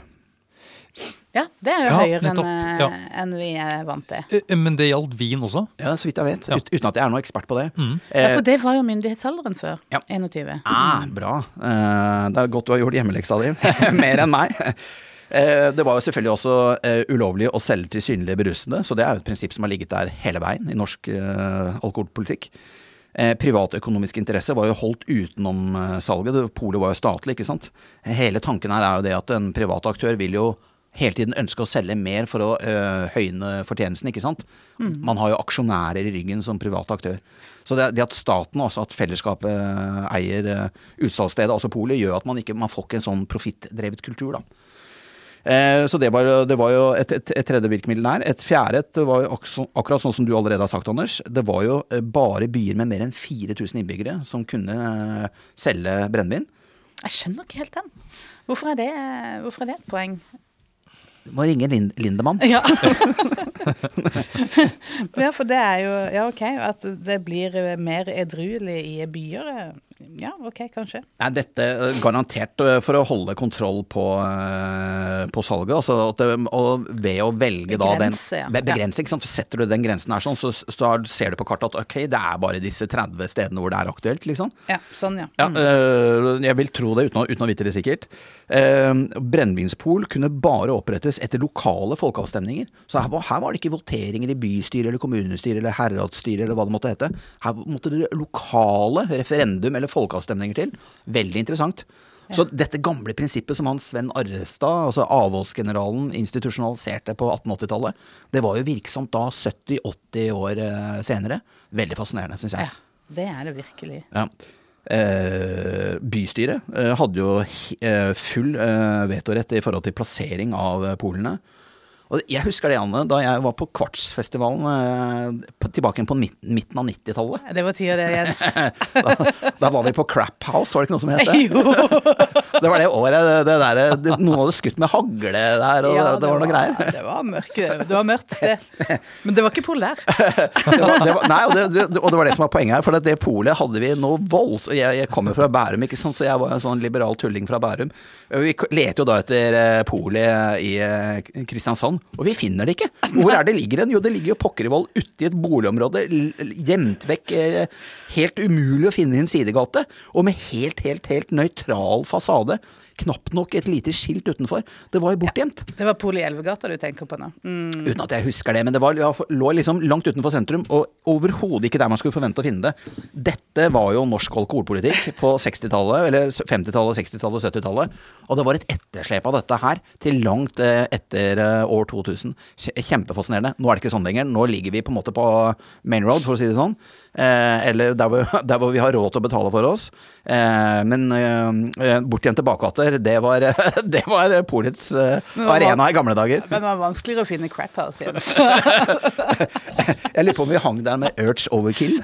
Ja, det er jo Ja, høyere enn eh, Ja. en vi er vant til. Eh, Men det gjaldt vin også? Ja, så vidt jeg vet. Ja. Uten at jeg er noen ekspert på det. Mm. Ja, Eh, for det var jo myndighetsalderen før. Ja. 21. Ah, bra. Eh, det er godt du har gjort hjemmeleksa di. Mer enn meg. Eh, det var jo selvfølgelig også eh, ulovlig å selge til synlig berusende, så det er jo et prinsipp som har ligget der hele veien i norsk eh, alkoholpolitikk. Eh, Privatøkonomisk interesse var jo holdt utenom eh, salget. Polet var jo statlig, ikke sant. Hele tanken her er jo det at en privat aktør vil jo hele tiden ønske å selge mer for å eh, høyne fortjenesten, ikke sant. Man har jo aksjonærer i ryggen som privat aktør. Så det, det at staten, altså at fellesskapet eier utsalgsstedet, altså polet, gjør at man ikke man får ikke en sånn profittdrevet kultur, da. Eh, Så det var, det var jo et, et, et tredje virkemiddel der. Et fjerde var jo akkurat sånn som du allerede har sagt, Anders. Det var jo eh, bare byer med mer enn 4000 innbyggere som kunne eh, selge brennevin. Jeg skjønner ikke helt den. Hvorfor er det, hvorfor er det et poeng? Du må ringe Lind Lindemann. Ja. ja, for det er jo Ja, OK. At det blir mer edruelig i byer. Eh, Ja, OK, kanskje. Er dette er garantert eh, for å holde kontroll på, eh, på salget. Altså at og ved å velge da den Begrense, ja. Begrense, ikke sant. Setter du den grensen her sånn, så, så ser du på kartet at ok, det er bare disse 30 stedene hvor det er aktuelt, liksom. Ja, sånn, ja. Ja, øh, jeg vil tro det uten å, uten å vite det sikkert. Brennevinspol kunne bare opprettes etter lokale folkeavstemninger. Så her var, her var det ikke voteringer i bystyre eller kommunestyre eller herredsstyret eller hva det måtte hete. Her måtte det lokale referendum eller folkeavstemninger til. Veldig interessant. Så dette gamle prinsippet som han Sven Arrestad, altså avholdsgeneralen, institusjonaliserte på 1880-tallet, det var jo virksomt da 70-80 år eh, senere. Veldig fascinerende, syns jeg. ja. Det er det virkelig. Ja. Eh, bystyret eh, hadde jo eh, full eh, vetorett i forhold til plassering av eh, polene. Og jeg husker det, Anne, da jeg var på Kvartsfestivalen eh, tilbake på midten av 90-tallet. Det var tida det, Jens. Da, da var vi på Crap House, var det ikke noe som het det? jo. Det var det året det der, det, noen hadde skutt med hagle der, og Ja, det, det var noe greier. Det var mørkt, det var mørkt sted. Men det var ikke pol der. nei, og og det var det som var poenget her. For det polet hadde vi noe volds... Jeg, jeg kommer fra Bærum, ikke sant, så jeg var en sånn liberal tulling fra Bærum. Vi leter jo da etter eh, polet i eh, Og vi finner det ikke. Hvor er det ligger den? Jo, det ligger jo pokker i vold uti et boligområde, gjemt vekk. eh, Helt umulig å finne i en sidegate, og med helt, helt, helt nøytral fasade. Knapt nok et lite skilt utenfor. Det var jo bortgjemt. Det var pol i Elvegata du tenker på nå. Mm. Uten at jeg husker det, men det var, ja, lå liksom langt utenfor sentrum, og overhodet ikke der man skulle forvente å finne det. Dette var jo norsk alkoholpolitikk på 60-tallet, eller 50-tallet, 60-tallet, 70-tallet. Og det var et etterslep av dette her til langt eh, etter eh, år 2000. Kje- Kjempefascinerende. Nå er det ikke sånn lenger. Nå ligger vi på en måte på main road, for å si det sånn. Eh, eller der hvor, der hvor vi har råd til å betale for oss. Eh, men eh, til bakgater, det var, det var polets arena i gamle dager. Men det var vanskeligere å finne crap house, igjen. Jeg lurer på om vi hang der med Urge Overkill.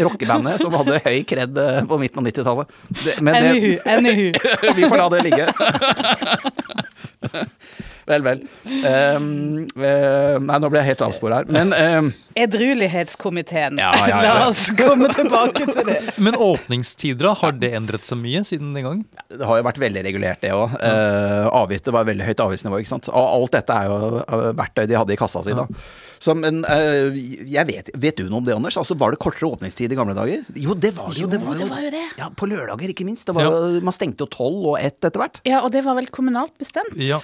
Rockebandet som hadde høy kred på midten av 90-tallet. Det- Anywho, anywho. vi får la det ligge. Vel, vel. Um, eh, nei, nå ble jeg helt avspora her. Men um, Edruelighetskomiteen. Ja, ja, ja. La oss komme tilbake til det. Men åpningstider, har det endret seg mye siden den gang? det har jo vært veldig regulert, det òg. avgifter var veldig høyt avgiftsnivå. ikke sant? Og alt dette er jo eh, verktøy de hadde i kassa si da. Så, men uh, jeg vet, vet du noe om det, Anders? Altså, Var det kortere åpningstid i gamle dager? Jo, det var det jo. Det var jo, det var jo det. Ja, På lørdager, ikke minst. Det var, Man stengte jo tolv og ett etter hvert. Ja, og det var vel kommunalt bestemt? Ja.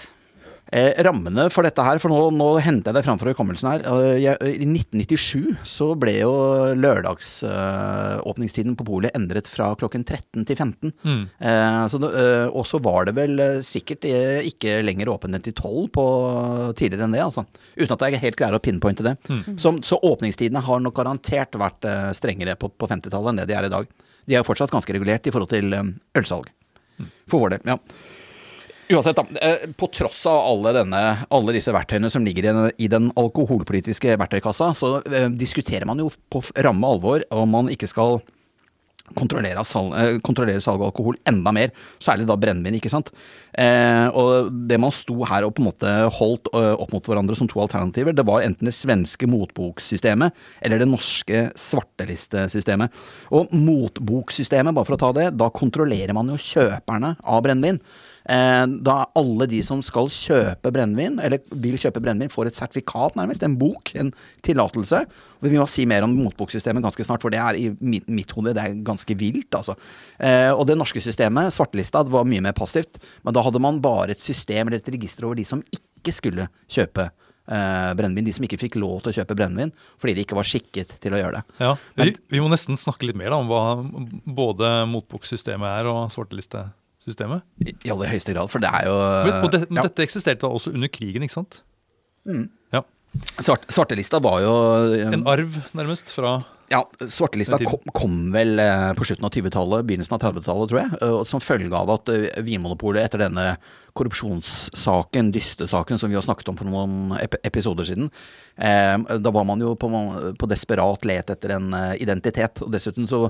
Eh, rammene for dette her, for nå, nå henter jeg det fram for hukommelsen her. Eh, jeg, I 1997 så ble jo lørdagsåpningstiden på polet endret fra klokken 13 til 15. Mm. Eh, så det, eh, og så var det vel eh, sikkert eh, ikke lenger åpent enn til 12 på, tidligere enn det, altså. Uten at jeg helt greier å pinpointe det. Så, så åpningstidene har nok garantert vært eh, strengere på, på 50-tallet enn det de er i dag. De er jo fortsatt ganske regulert i forhold til eh, ølsalg. For vår del, ja. Uansett, da. eh, På tross av alle, denne, alle disse verktøyene som ligger i den, alkoholpolitiske verktøykassa, så eh, diskuterer man jo på ramme alvor om man ikke skal kontrollere, sal, eh, kontrollere salg av alkohol enda mer. Særlig da brennevin, ikke sant. Og det man sto her og på en måte holdt opp mot hverandre som to alternativer, det var enten det svenske motboksystemet eller det norske svartelistesystemet. Og motboksystemet, bare for å ta det, da kontrollerer man jo kjøperne av brennevin. Eh, da alle de som skal kjøpe brennevin, eller vil kjøpe brennevin, får et sertifikat, nærmest. En bok, en tillatelse. Vi må si mer om motboksystemet ganske snart, for det er i mitt, mitt hode det er ganske vilt. altså. Eh, og det norske systemet, svartelista, det var mye mer passivt. Men da hadde man bare et system eller et register over de som ikke skulle kjøpe eh, brennevin. De som ikke fikk lov til å kjøpe brennevin fordi de ikke var skikket til å gjøre det. Ja, vi, vi må nesten snakke litt mer da, om hva både motboksystemet er og svartelistesystemet. I, i aller høyeste grad, for det er jo Men, og det, men ja. Dette eksisterte da også under krigen, ikke sant? Ja. Svart, Svartelista var jo um, En arv, nærmest, fra Ja, svartelista kom, kom vel eh, på slutten av 20-tallet, begynnelsen av 30-tallet, tror jeg. eh, Som følge av at Vinmonopolet etter denne korrupsjonssaken, dystesaken, som vi har snakket om for noen ep episoder siden, eh, da var man jo på, på desperat let etter en identitet. Og dessuten så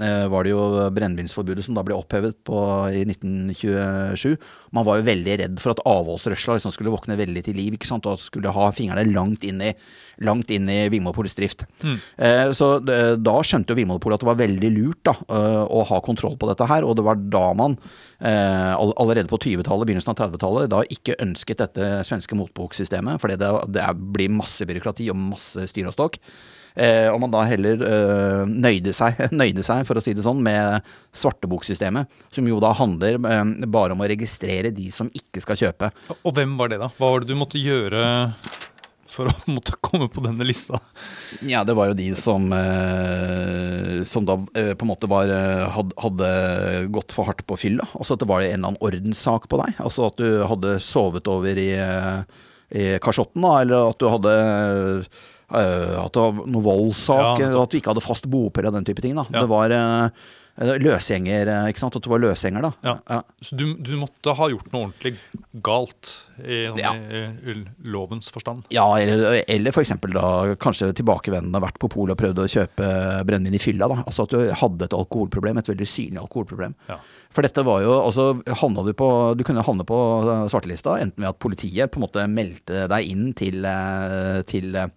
var det jo brennevinsforbudet som da ble opphevet på, i 1927. Man var jo veldig redd for at avholdsrørsla liksom skulle våkne veldig til liv, ikke sant, og at skulle ha fingrene langt inn i, langt inn i Vinmonopolets drift. Eh, så da skjønte jo Vinmonopolet at det var veldig lurt da, eh, å ha kontroll på dette her, og det var da man eh, allerede på 20-tallet, begynnelsen av 30-tallet, da ikke ønsket dette svenske motboksystemet, fordi det, det blir masse byråkrati og masse styr og stokk. Eh, og man da heller eh, nøyde, seg, nøyde seg, for å si det sånn, med svarteboksystemet. Som jo da handler eh, bare om å registrere de som ikke skal kjøpe. Og hvem var det, da? Hva var det du måtte gjøre for å måtte komme på denne lista? Ja, det var jo de som eh, Som da eh, på en måte var eh, had, hadde gått for hardt på fylla. Altså at det var en eller annen ordenssak på deg. Altså at du hadde sovet over i, eh, i kasjotten, da, eller at du hadde At det var noe voldssak, Ja, at du ikke hadde fast bopel og den type ting. da. Ja. Det var eh, løsgjenger, eh, ikke sant. At du var løsgjenger, da. Ja. Så du, du måtte ha gjort noe ordentlig galt i, Ja. i, lovens forstand? Ja, eller, eller eksempel da kanskje tilbakevendende vært på polet og prøvd å kjøpe brennevin i fylla. da. Altså at du hadde et alkoholproblem, et veldig synlig alkoholproblem. Ja. For dette var jo, altså havna du på, du kunne havne på eh, svartelista enten ved at politiet på en måte meldte deg inn til, eh, til eh,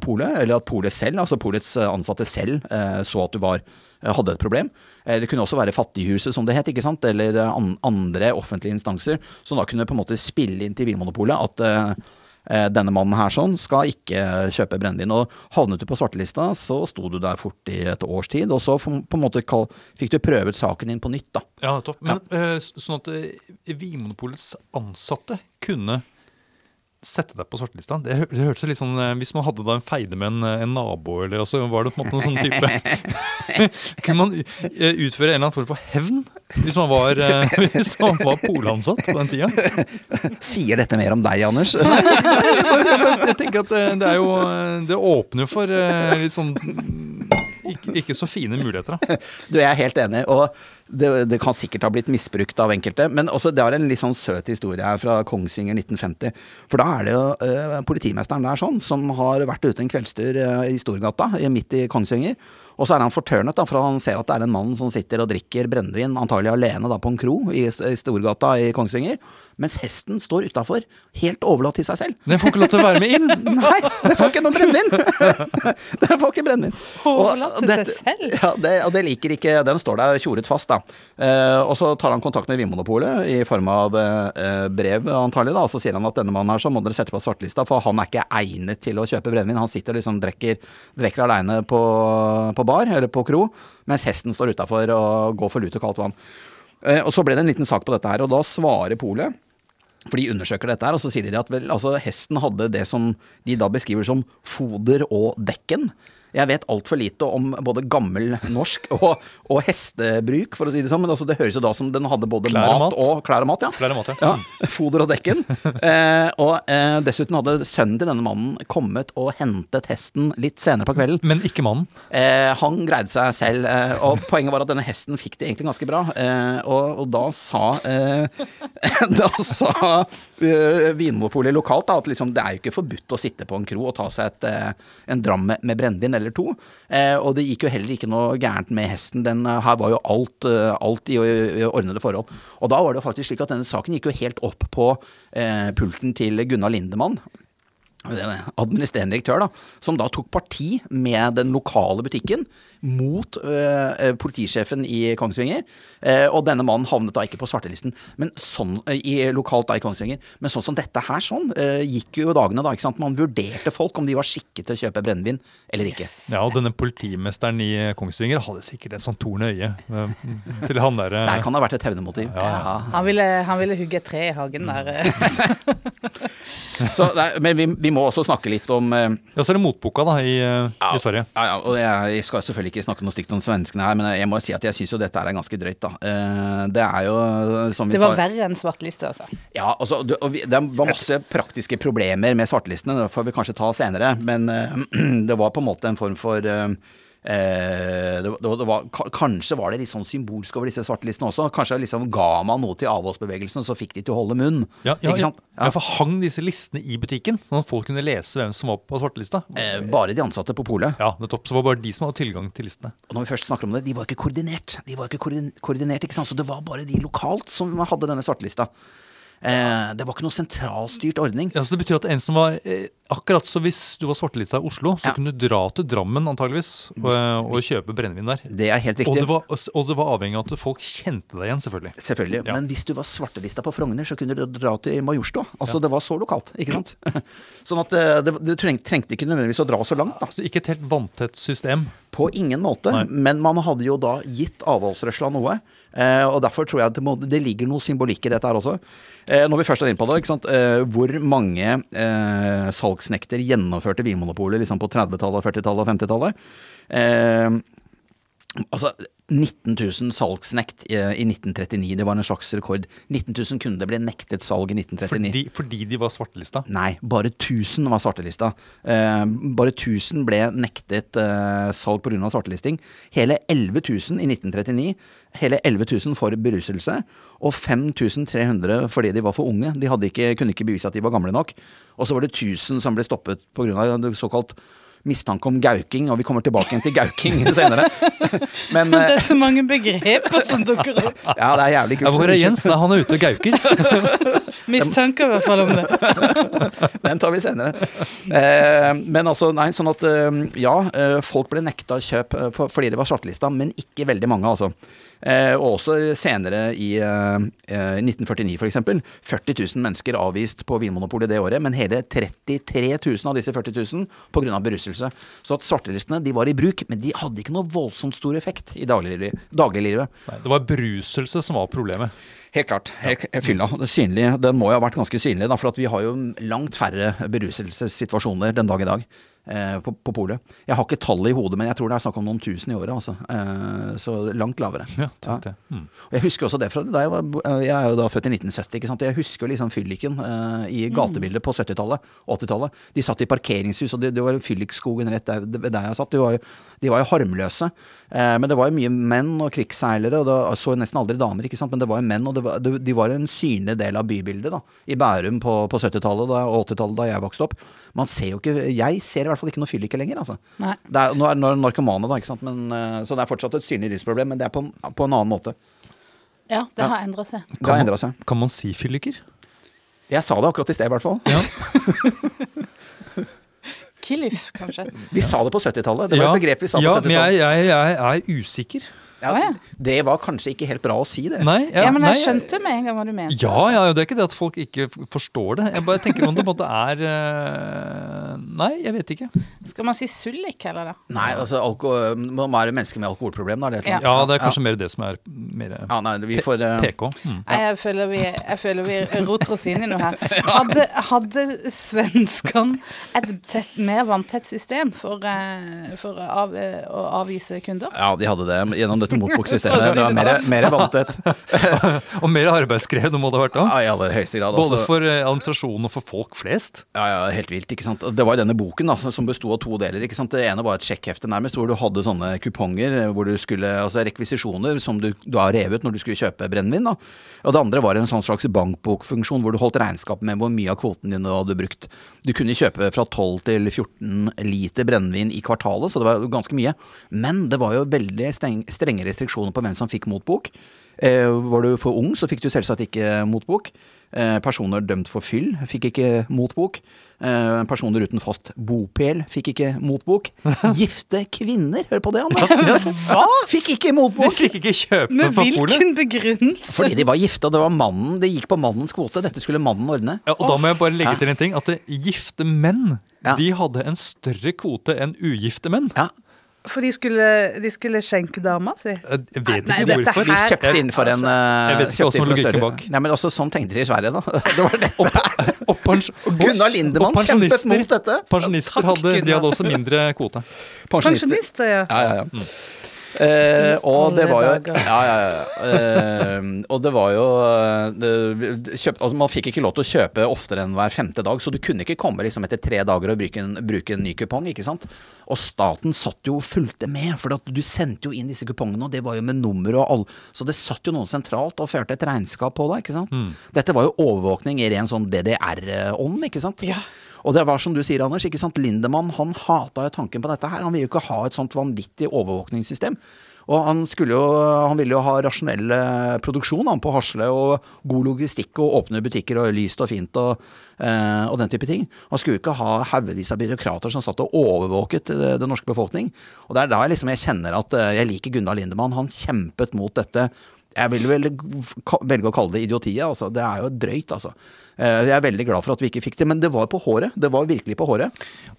polet, eller at polet selv, altså polets ansatte selv, eh, så at du var, hadde et problem. Eh, Det kunne også være Fattighuset, som det het, ikke sant? eller eh, andre offentlige instanser, som da kunne på en måte spille inn til Vinmonopolet at eh, eh, denne mannen her sånn skal ikke kjøpe brennevin. Og havnet du på svartelista, så sto du der fort i et års tid, og så på en måte fikk du prøvet saken din på nytt, da. Ja, topp. Men eh, sånn at eh, Vinmonopolets ansatte kunne sette deg på svartelista. Det, det hørtes litt sånn eh, Hvis man hadde da en feide med en, eh, en nabo, eller altså, var det på en måte noen sånn type Kunne man eh, utføre en eller annen form for hevn? Hvis man var, hvis man var polansatt på den tida? Sier dette mer om deg, Anders? Jeg tenker at det, er jo Det åpner jo for litt sånn ikke, ikke så fine muligheter, da. Du, jeg er helt enig, og det, det kan sikkert ha blitt misbrukt av enkelte. Men også, det har en litt sånn søt historie her fra Kongsvinger 1950. For da er det jo eh, politimesteren der sånn, som har vært ute en kveldstur eh, i Storgata, midt i Kongsvinger. Og så er han fortørnet, da, for han ser at det er en mann som sitter og drikker brennevin, antagelig alene da på en kro i, i Storgata i Kongsvinger. Mens hesten står utafor, helt overlatt til seg selv. Den får ikke lov til å være med inn! Nei, den får ikke noe brennevin! Den får ikke brennevin. Overlatt til seg selv? Ja, det, og det liker ikke Den står der tjoret fast, da. Eh, og så tar han kontakt med Vinmonopolet i form av eh, brev, antagelig, da. Og så sier han at denne mannen her så må dere sette på svartelista, for han er ikke egnet til å kjøpe brennevin. Han sitter og liksom drikker, drikker aleine på, på bar, eller på kro, mens hesten står utafor og går for lut og kaldt vann. Eh, og så ble det en liten sak på dette her, og da svarer polet for de undersøker dette her, og så sier de at vel, altså, hesten hadde det som de da beskriver som foder og dekken. Jeg vet altfor lite om både gammel norsk og, og hestebruk, for å si det sånn, men altså, det høres jo da som den hadde både Klær og mat, mat. og klær og mat. Ja. Klær og mat, ja. ja foder og dekken. Eh, og eh, dessuten hadde sønnen til denne mannen kommet og hentet hesten litt senere på kvelden. Men ikke mannen. Eh, han greide seg selv, eh, og poenget var at denne hesten fikk det egentlig ganske bra. Eh, og, og da sa eh, Da sa uh, Vinmonopolet lokalt da, at liksom, det er jo ikke forbudt å sitte på en kro og ta seg et, uh, en dram med, med brennevin eller to. Uh, og det gikk jo heller ikke noe gærent med hesten. Den, her var jo alt, alt i, i ordnede forhold. Og da var det faktisk slik at denne saken gikk jo helt opp på pulten til Gunnar Lindemann administrerende direktør, da, som da tok parti med den lokale butikken mot øh, politisjefen i Kongsvinger. Eh, og denne mannen havnet da ikke på svartelisten, men sånn, eh, i, lokalt da i Kongsvinger. Men sånn som dette her sånn, eh, gikk jo dagene da. ikke sant? Man vurderte folk om de var skikket til å kjøpe brennevin eller ikke. Ja, og denne politimesteren i Kongsvinger hadde sikkert et sånn torn i øyet eh, til han derre Der kan det ha vært et hevnemotiv. Ja, ja. Han ville, han ville hugge et tre i hagen der. eh. Så, nei, men vi, vi må også snakke litt om eh, Ja, så er det motboka da i, eh, i Sverige. Ja, ja, og jeg, jeg skal selvfølgelig ikke snakke noe stygt om svenskene her, men jeg må si at jeg syns jo dette er ganske drøyt, da. Eh, Det er jo, som vi sa Det var sa verre enn svarteliste, altså. Ja, altså, det var masse praktiske problemer med svartelistene, det får vi kanskje ta senere. Men eh, det var på en måte en form for eh, Eh, det, det, det var, kanskje var det litt sånn symbolsk over disse svartelistene også. Kanskje liksom ga man noe til avholdsbevegelsen, så fikk de til å holde munn. Ja, ja, ja. ja, for hang disse listene i butikken, sånn at folk kunne lese hvem som var på svartelista? Eh, bare de ansatte på polet. Ja, nettopp. Så var det bare de som hadde tilgang til listene. Og når vi først snakker om det, de var ikke koordinert. De var ikke koordinert, ikke sant? Så det var bare de lokalt som hadde denne svartelista. Eh, det var ikke noe sentralstyrt ordning. Ja, så Det betyr at en som var eh, Akkurat så hvis du var svartelista i Oslo, så Ja. kunne du dra til Drammen antageligvis og, og kjøpe brennevin der. Det er helt Og riktig. det, var, og det var avhengig av at folk kjente deg igjen, selvfølgelig. Selvfølgelig. Ja. Men hvis du var svartelista på Frogner, så kunne du dra til Majorstua. Altså, det var så lokalt, ikke sant? sånn at eh, det, du trengte ikke nødvendigvis å dra så langt, da. Så ikke et helt vanntett system. På ingen måte. Nei. Men man hadde jo da gitt avholdsrørsla noe. Eh, og derfor tror jeg det, må, det ligger noe symbolikk i dette her også. Eh, når vi først er inne på det? Eh, hvor mange eh, salgsnekter gjennomførte Vinmonopolet liksom på 30-tallet, 40-tallet og 50-tallet? Eh, altså 19 000 salgsnekt i 1939, det var en slags rekord. 19 000 kunder ble nektet salg i 1939. Fordi, fordi de var svartelista. Nei, bare 1000 var svartelista. Eh, bare 1000 ble nektet eh, salg pga. svartelisting. Hele 11 000 i 1939. Hele 11 000 for beruselse. Og 5300 fordi de var for unge. De hadde ikke, kunne ikke bevise at de var gamle nok. Og så var det 1000 som ble stoppet pga. såkalt mistanke om gauking, og vi kommer tilbake igjen til gauking senere. Men Det eh, er så mange begreper som dukker opp. ja, det er jævlig kult. Ja, hvor er Jens? Nei, han er ute og gauker. Mistanker i hvert fall om det. Den tar vi senere. Eh, men altså, nei, sånn at eh, ja, eh, folk ble nekta kjøp eh, fordi det var svartelista, men ikke veldig mange, altså. Eh, og også senere i eh, eh, 1949 f.eks. 40 000 mennesker avvist på Vinmonopolet det året, men hele 33 000 av disse 40 000 pga. beruselse. Så at svartelistene de var i bruk, men de hadde ikke noe voldsomt stor effekt i dagliglivet. Nei, det var beruselse som var problemet. Helt klart. Helt, fylla. Det synlig, den må jo ha vært ganske synlig, da, for at vi har jo langt færre beruselsessituasjoner den dag i dag. Eh, på, på polet. Jeg har ikke tallet i hodet, men jeg tror det er snakk om noen tusen i året. Altså. Eh, så langt lavere. Ja, tenk det. Mm. Og jeg husker også det fra da jeg var Jeg er jo da født i 1970, ikke sant. Jeg husker liksom fylliken eh, i gatebildet på 70-tallet og 80-tallet. De satt i parkeringshus, og det, det var fyllikskogen rett der, der jeg satt. De var jo, de var jo harmløse. Eh, men det var jo mye menn og krigsseilere, og det var, så nesten aldri damer, ikke sant. Men det var jo menn, og det var, de, de var en synlig del av bybildet da. I Bærum på, på 70-tallet og 80-tallet da jeg vokste opp. Man ser jo ikke Jeg ser i hvert fall ikke noe fylliker lenger, altså. Nei. Det er, nå er det narkomane, da, ikke sant. Men, eh, så det er fortsatt et synlig rusproblem, men det er på på en annen måte. Ja, det har endra seg. Det har endra seg. Kan man si fylliker? Jeg sa det akkurat i sted, i hvert fall. Killif, kanskje. Vi sa det på 70-tallet. Det var et begrep vi sa på ja, men 70-tallet. jeg, jeg, jeg er usikker. Ja, ja. det var kanskje ikke helt bra å si det. Nei, Ja, men jeg nei, skjønte med en gang hva du mente. Ja, ja, det er ikke det at folk ikke forstår det. Jeg bare tenker om det på en måte er eh, Nei, jeg vet ikke. Skal man si sullik heller, da? Nei, altså alko er være mennesker med alkoholproblem, da. Er det ja. Ja, det er kanskje mer det som er mer Ja, nei, vi får eh, PK. Mm. Nei, jeg føler vi, jeg føler vi roter oss inn i noe her. Hadde, hadde svenskene et tett, mer vanntett system for, eh, for av, eh, å avvise kunder? Ja, de hadde det gjennom dette motboksystemet. Det var mer, mer vanntett. Og mer arbeidskrevende må det ha vært da. Ja, I aller høyeste grad. Både altså. for eh, administrasjonen og for folk flest. Ja, ja, helt vilt, ikke sant. Det var denne boken da, som besto av to deler. ikke sant. Det ene var et sjekkhefte nærmest, hvor du hadde sånne kuponger, eh, hvor du skulle, altså rekvisisjoner som du, du har revet når du skulle kjøpe brennevin. da. Og det andre var en sånn slags bankbokfunksjon, hvor du holdt regnskap med hvor mye av kvoten din du hadde brukt. Du kunne kjøpe fra 12 til 14 liter brennevin i kvartalet, så det var ganske mye. Men det var jo veldig streng, strenge restriksjoner på hvem som fikk motbok. Eh, var du for ung, så fikk du selvsagt ikke motbok. Eh, personer dømt for fyll fikk ikke motbok. Eh, personer uten fast bopel fikk ikke motbok. Gifte kvinner, hør på det, Anne! Hva? Fikk ikke motbok! De fikk ikke kjøpe Med hvilken begrunnelse? Fordi de var gifte, og det var mannen. Det gikk på mannens kvote. Dette skulle mannen ordne. Ja, og da må jeg bare legge til en ting. At gifte menn Ja. de hadde en større kvote enn ugifte menn. Ja, For de skulle, de skulle skjenke dama si? Jeg jeg vet ikke Nei, hvorfor. De kjøpte inn for en eh, Jeg vet ikke en logikken større- bak. Nei, men også sånn tenkte de i Sverige, da. Det var dette. Og, pens Og Gunnar Lindemann og kjempet mot dette. Pensjonister hadde, de hadde også mindre kvote. Pensjonister. Pensjonister, ja. Ja, ja, ja. Eh, og det var jo. Ja, ja, ja. Eh, og det var jo eh, det, kjøpt, altså Man fikk ikke lov til å kjøpe oftere enn hver femte dag, så du kunne ikke komme liksom etter tre dager og bruke en, bruke en ny kupong, ikke sant. Og staten satt jo og fulgte med, for at du sendte jo inn disse kupongene, og det var jo med nummer og all Så det satt jo noen sentralt og førte et regnskap på deg, ikke sant. Dette var jo overvåkning i ren sånn DDR-ånd, ikke sant. Ja. Og det var som du sier, Anders, ikke sant? Lindemann han hata jo tanken på dette her. Han ville jo ikke ha et sånt vanvittig overvåkningssystem. Og han, jo, han ville jo ha rasjonell eh, produksjon han, på Hasle, og god logistikk og åpne butikker og lyst og fint og, eh, og den type ting. Han skulle jo ikke ha haugevis av byråkrater som satt og overvåket eh, den norske befolkning. Og det er da jeg liksom jeg kjenner at eh, jeg liker Gunnar Lindemann. Han kjempet mot dette. Jeg vil vel velge å kalle det idiotiet. Altså. Det er jo drøyt, altså. Eh, Jeg er veldig glad for at vi ikke fikk det, men det var på håret. Det var virkelig på håret.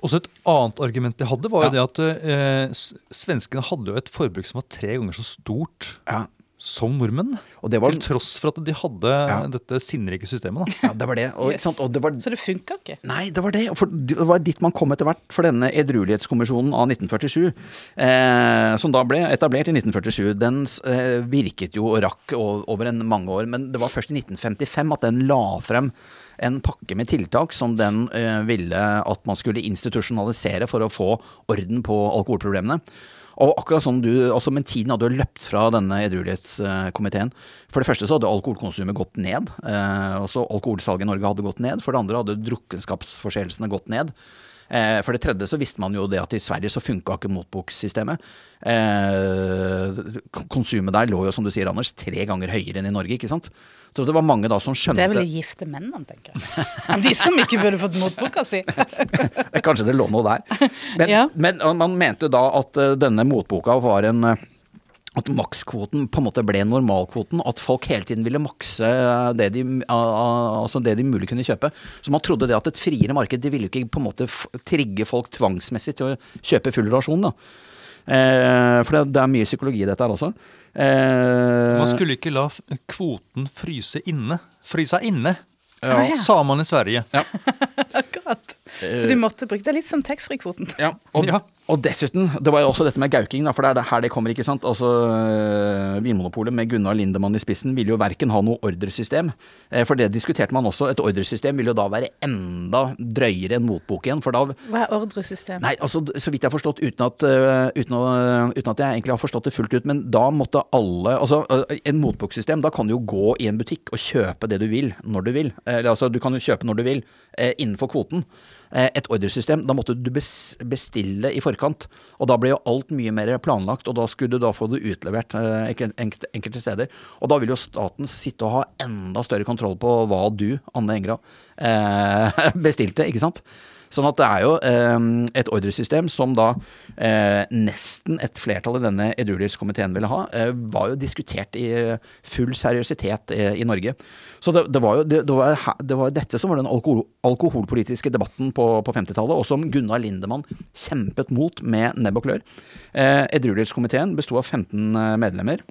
Også et annet argument de hadde, var jo Ja. det at eh, svenskene hadde jo et forbruk som var tre ganger så stort Ja. Som nordmenn. Og det var- Til tross for at de hadde Ja. dette sinnrike systemet. da. Ja, det var det. Og, ikke sant? og det var Så det funka ikke. Nei, det var det. For det var dit man kom etter hvert for denne edruelighetskommisjonen av 1947, eh, som da ble etablert i 1947. Den eh, virket jo og rakk over en mange år, men det var først i 1955 at den la frem en pakke med tiltak som den eh, ville at man skulle institusjonalisere for å få orden på alkoholproblemene. Og akkurat som du, altså Men tiden hadde jo løpt fra denne edruelighetskomiteen. For det første så hadde alkoholkonsumet gått ned. Eh, også alkoholsalget i Norge hadde gått ned. For det andre hadde drukkenskapsforseelsene gått ned. Eh, for det tredje så visste man jo det at i Sverige så funka ikke motboksystemet. Eh, konsumet der lå jo, som du sier, Anders, tre ganger høyere enn i Norge, ikke sant. Så det var mange da som skjønte Det er vel de gifte mennene, tenker jeg. De som ikke burde fått motboka si. Kanskje det lå noe der. Men, Ja. men man mente da at eh, denne motboka var en at makskvoten på en måte ble normalkvoten. At folk hele tiden ville makse eh, det de, a- a- altså det de mulig kunne kjøpe. Så man trodde det at et friere marked de ville ikke på en måte trigge folk tvangsmessig til å kjøpe full rasjon. da. Eh, for det, det er mye psykologi i dette her også. Eh, Man skulle ikke la kvoten fryse inne. Fryse inne, Ja. Ja. sa man i Sverige. Akkurat. Så du måtte bruke det litt som taxfree-kvoten. Ja, og, Ja. og dessuten, det var jo også dette med gauking, da, for det er det her det kommer, ikke sant. Altså, øh, Vinmonopolet med Gunnar Lindemann i spissen ville jo verken ha noe ordresystem, eh, for det diskuterte man også. Et ordresystem ville jo da være enda drøyere enn motbok igjen, for da Hva er ordresystem? Nei, altså, så vidt jeg har forstått, uten at, øh, uten, å, uten at jeg egentlig har forstått det fullt ut, men da måtte alle Altså, en motboksystem, da kan du jo gå i en butikk og kjøpe det du vil, når du vil. Eller altså, du kan jo kjøpe når du vil, eh, innenfor kvoten. Eh, et ordresystem, da måtte du bestille i forkant. Og da ble jo alt mye mer planlagt, og da skulle du da få det utlevert eh, enkelte, steder. Og da vil jo staten sitte og ha enda større kontroll på hva du, Anne Engrav, eh, bestilte, ikke sant? Sånn at det er jo eh, et ordresystem som da eh, nesten et flertall i denne edruelighetskomiteen ville ha, eh, var jo diskutert i eh, full seriøsitet eh, i Norge. Så det, det var jo det, var, det var dette som var den alkohol, alkoholpolitiske debatten på, på 50-tallet, og som Gunnar Lindemann kjempet mot med nebb og klør. Eh, edruelighetskomiteen besto av 15 medlemmer.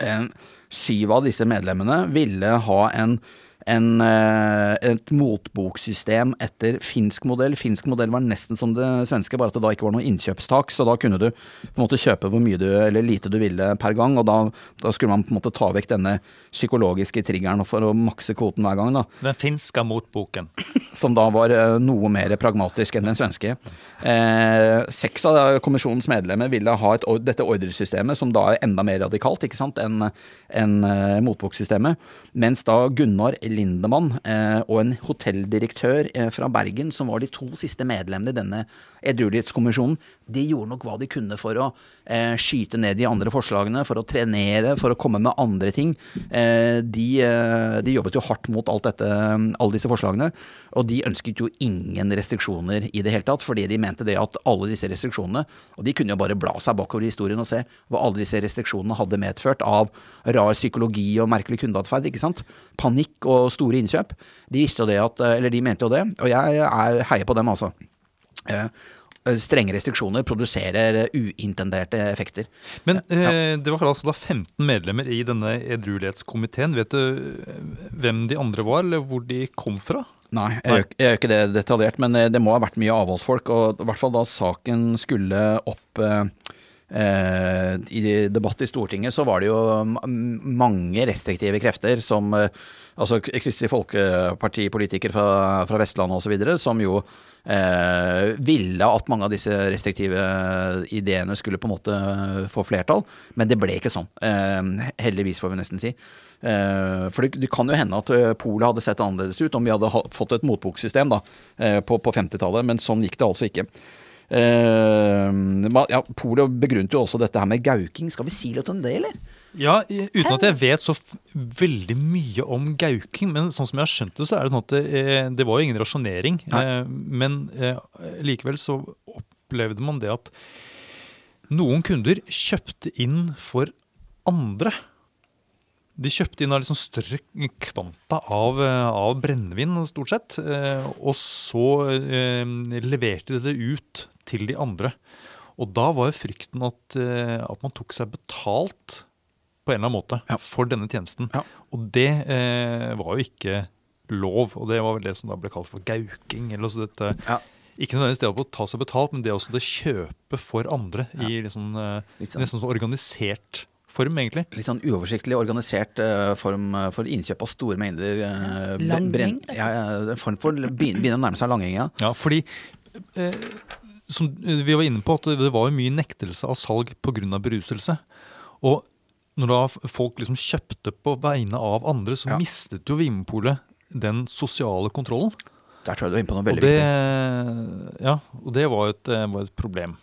Eh, syv av disse medlemmene ville ha en, en, eh, et motboksystem etter finsk modell. Finsk modell var nesten som det svenske, bare at det da ikke var noe innkjøpstak. Så da kunne du på en måte kjøpe hvor mye du, eller lite du ville per gang. Og da, da skulle man på en måte ta vekk denne psykologiske triggeren for å makse kvoten hver gang. da Den finske motboken. som da var eh, noe mer pragmatisk enn den svenske. Eh, seks av kommisjonens medlemmer ville ha et, dette ordresystemet, som da er enda mer radikalt ikke sant, enn en, eh, motboksystemet. Mens da Gunnar Lindemann eh, og en hotelldirektør eh, fra Bergen, som var de to siste medlemmene i denne edruelighetskommisjonen, de gjorde nok hva de kunne for å eh, skyte ned de andre forslagene, for å trenere, for å komme med andre ting. Eh, de, eh, de jobbet jo hardt mot dette, alle disse forslagene, og de ønsket jo ingen restriksjoner i det hele tatt, fordi de mente det at alle disse restriksjonene, og de kunne jo bare bla seg bakover i historien og se hva alle disse restriksjonene hadde medført av rar psykologi og merkelig kundeatferd, ikke sant? Panikk og store innkjøp. De visste jo det at, eller de mente jo det, og jeg er, heier på dem altså. Eh, Strenge restriksjoner produserer uintenderte effekter. Men eh, det var altså da 15 medlemmer i denne edruelighetskomiteen. Vet du eh, hvem de andre var, eller hvor de kom fra? Nei, jeg gjør, ikke det detaljert, men eh, det må ha vært mye avholdsfolk. Og i hvert fall da saken skulle opp eh, eh, I debatt i Stortinget så var det jo mange restriktive krefter som eh, Altså Kristelig Folkeparti-politikere fra, fra Vestlandet osv. som jo eh, ville at mange av disse restriktive ideene skulle på en måte få flertall. Men det ble ikke sånn. Eh, heldigvis, får vi nesten si. Eh, for det, det kan jo hende at eh, Polet hadde sett annerledes ut om vi hadde fått et motboksystem da, eh, på, på 50-tallet, men sånn gikk det altså ikke. Eh, ja, Polet begrunnet jo også dette her med gauking. Skal vi si litt om det, eller? Ja, uten at jeg vet så f veldig mye om gauking, men sånn som jeg har skjønt det, så er det sånn at det, eh, det var jo ingen rasjonering. Nei. Eh, men likevel så opplevde man det at noen kunder kjøpte inn for andre. De kjøpte inn av liksom større kvanta av, av brennevin, stort sett. Og så eh, leverte de det ut til de andre. Og da var jo frykten at, eh, at man tok seg betalt på en eller annen måte Ja. for denne tjenesten. Ja. Og det eh, var jo ikke lov, og det var vel det som da ble kalt for gauking. eller så dette, Ja. Ikke nødvendigvis det å ta seg betalt, men det også det kjøpe for andre i liksom, sånn. nesten sånn organisert form, egentlig. Litt sånn uoversiktlig organisert uh, form for innkjøp av store mengder uh, Langheng? Ja, ja, en form for begynner, å nærme seg langhenga. ja. Ja, fordi eh, som vi var inne på, at det var jo mye nektelse av salg pga. beruselse. Og når da folk liksom kjøpte på vegne av andre, så Ja. mistet jo Vinmonopolet den sosiale kontrollen. Der tror jeg du er inne på noe Og veldig det, viktig. ja, og det var jo et, eh, var et problem.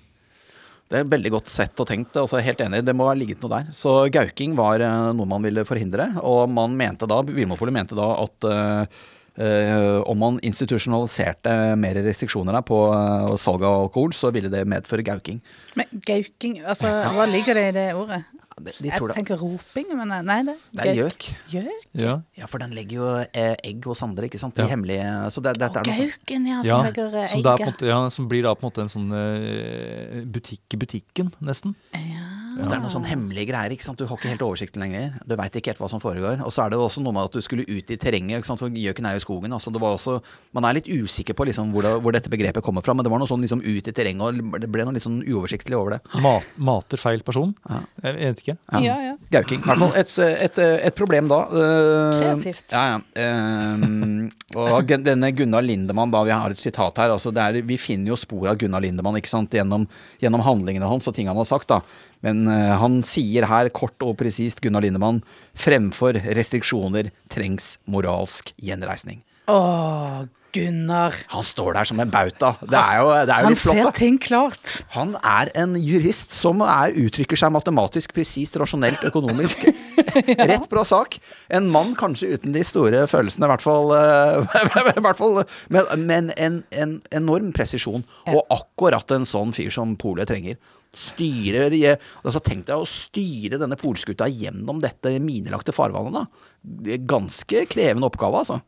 Det er veldig godt sett og tenkt. Altså, helt enig, det må ha ligget noe der. Så gauking var eh, noe man ville forhindre, og man mente da, Vinmonopolet mente da at eh, eh, om man institusjonaliserte mer restriksjoner på uh, salg av alkohol, så ville det medføre gauking. Men gauking, altså hva ligger det i det ordet? De, de Jeg det. tenker roping, men nei, det, Det er gjøk. Gjøk? Ja. Ja, for den legger jo eh, egg hos andre, ikke sant. De Ja. hemmelige Så det, det, Og er noe gauken, ja, som Ja, legger egg. som, det er på en måte, ja, som blir da på en måte en sånn eh, butikk i butikken, nesten. Ja. Det er noen sånn hemmelige greier. ikke sant? Du har ikke helt oversikten lenger. Du veit ikke helt hva som foregår. Og så er det også noe med at du skulle ut i terrenget. ikke sant? For gjøken er jo i skogen. altså det var også, Man er litt usikker på liksom hvor, det, hvor dette begrepet kommer fra, men det var noe sånn liksom ut i terrenget, og det ble noe litt sånn uoversiktlig over det. Mat, mater feil person? Ja. Jeg vet ikke. Ja, ja. Gauking. I hvert fall et, et, et problem da. Eh, Kreativt. Ja, ja. Um, og denne Gunnar Lindemann, da, vi har et sitat her. altså det er, Vi finner jo spor av Gunnar Lindemann ikke sant, gjennom, gjennom handlingene hans og ting han har sagt. da. Men eh, han sier her kort og presist, Gunnar Lindemann, fremfor restriksjoner trengs moralsk gjenreisning. Åh, Gunnar. Han står der som en bauta. Det er jo, det er jo Han litt flott, ser ting klart. Han er en jurist som er, uttrykker seg matematisk presist, rasjonelt, økonomisk. Rett bra sak. En mann kanskje uten de store følelsene, i hvert fall. eh, i hvert fall men men en, en enorm presisjon. Og akkurat en sånn fyr som Polet trenger. Styrer i- altså Tenk deg å styre denne polskuta gjennom dette minelagte farvannet. da. Det er Ganske krevende oppgave, altså.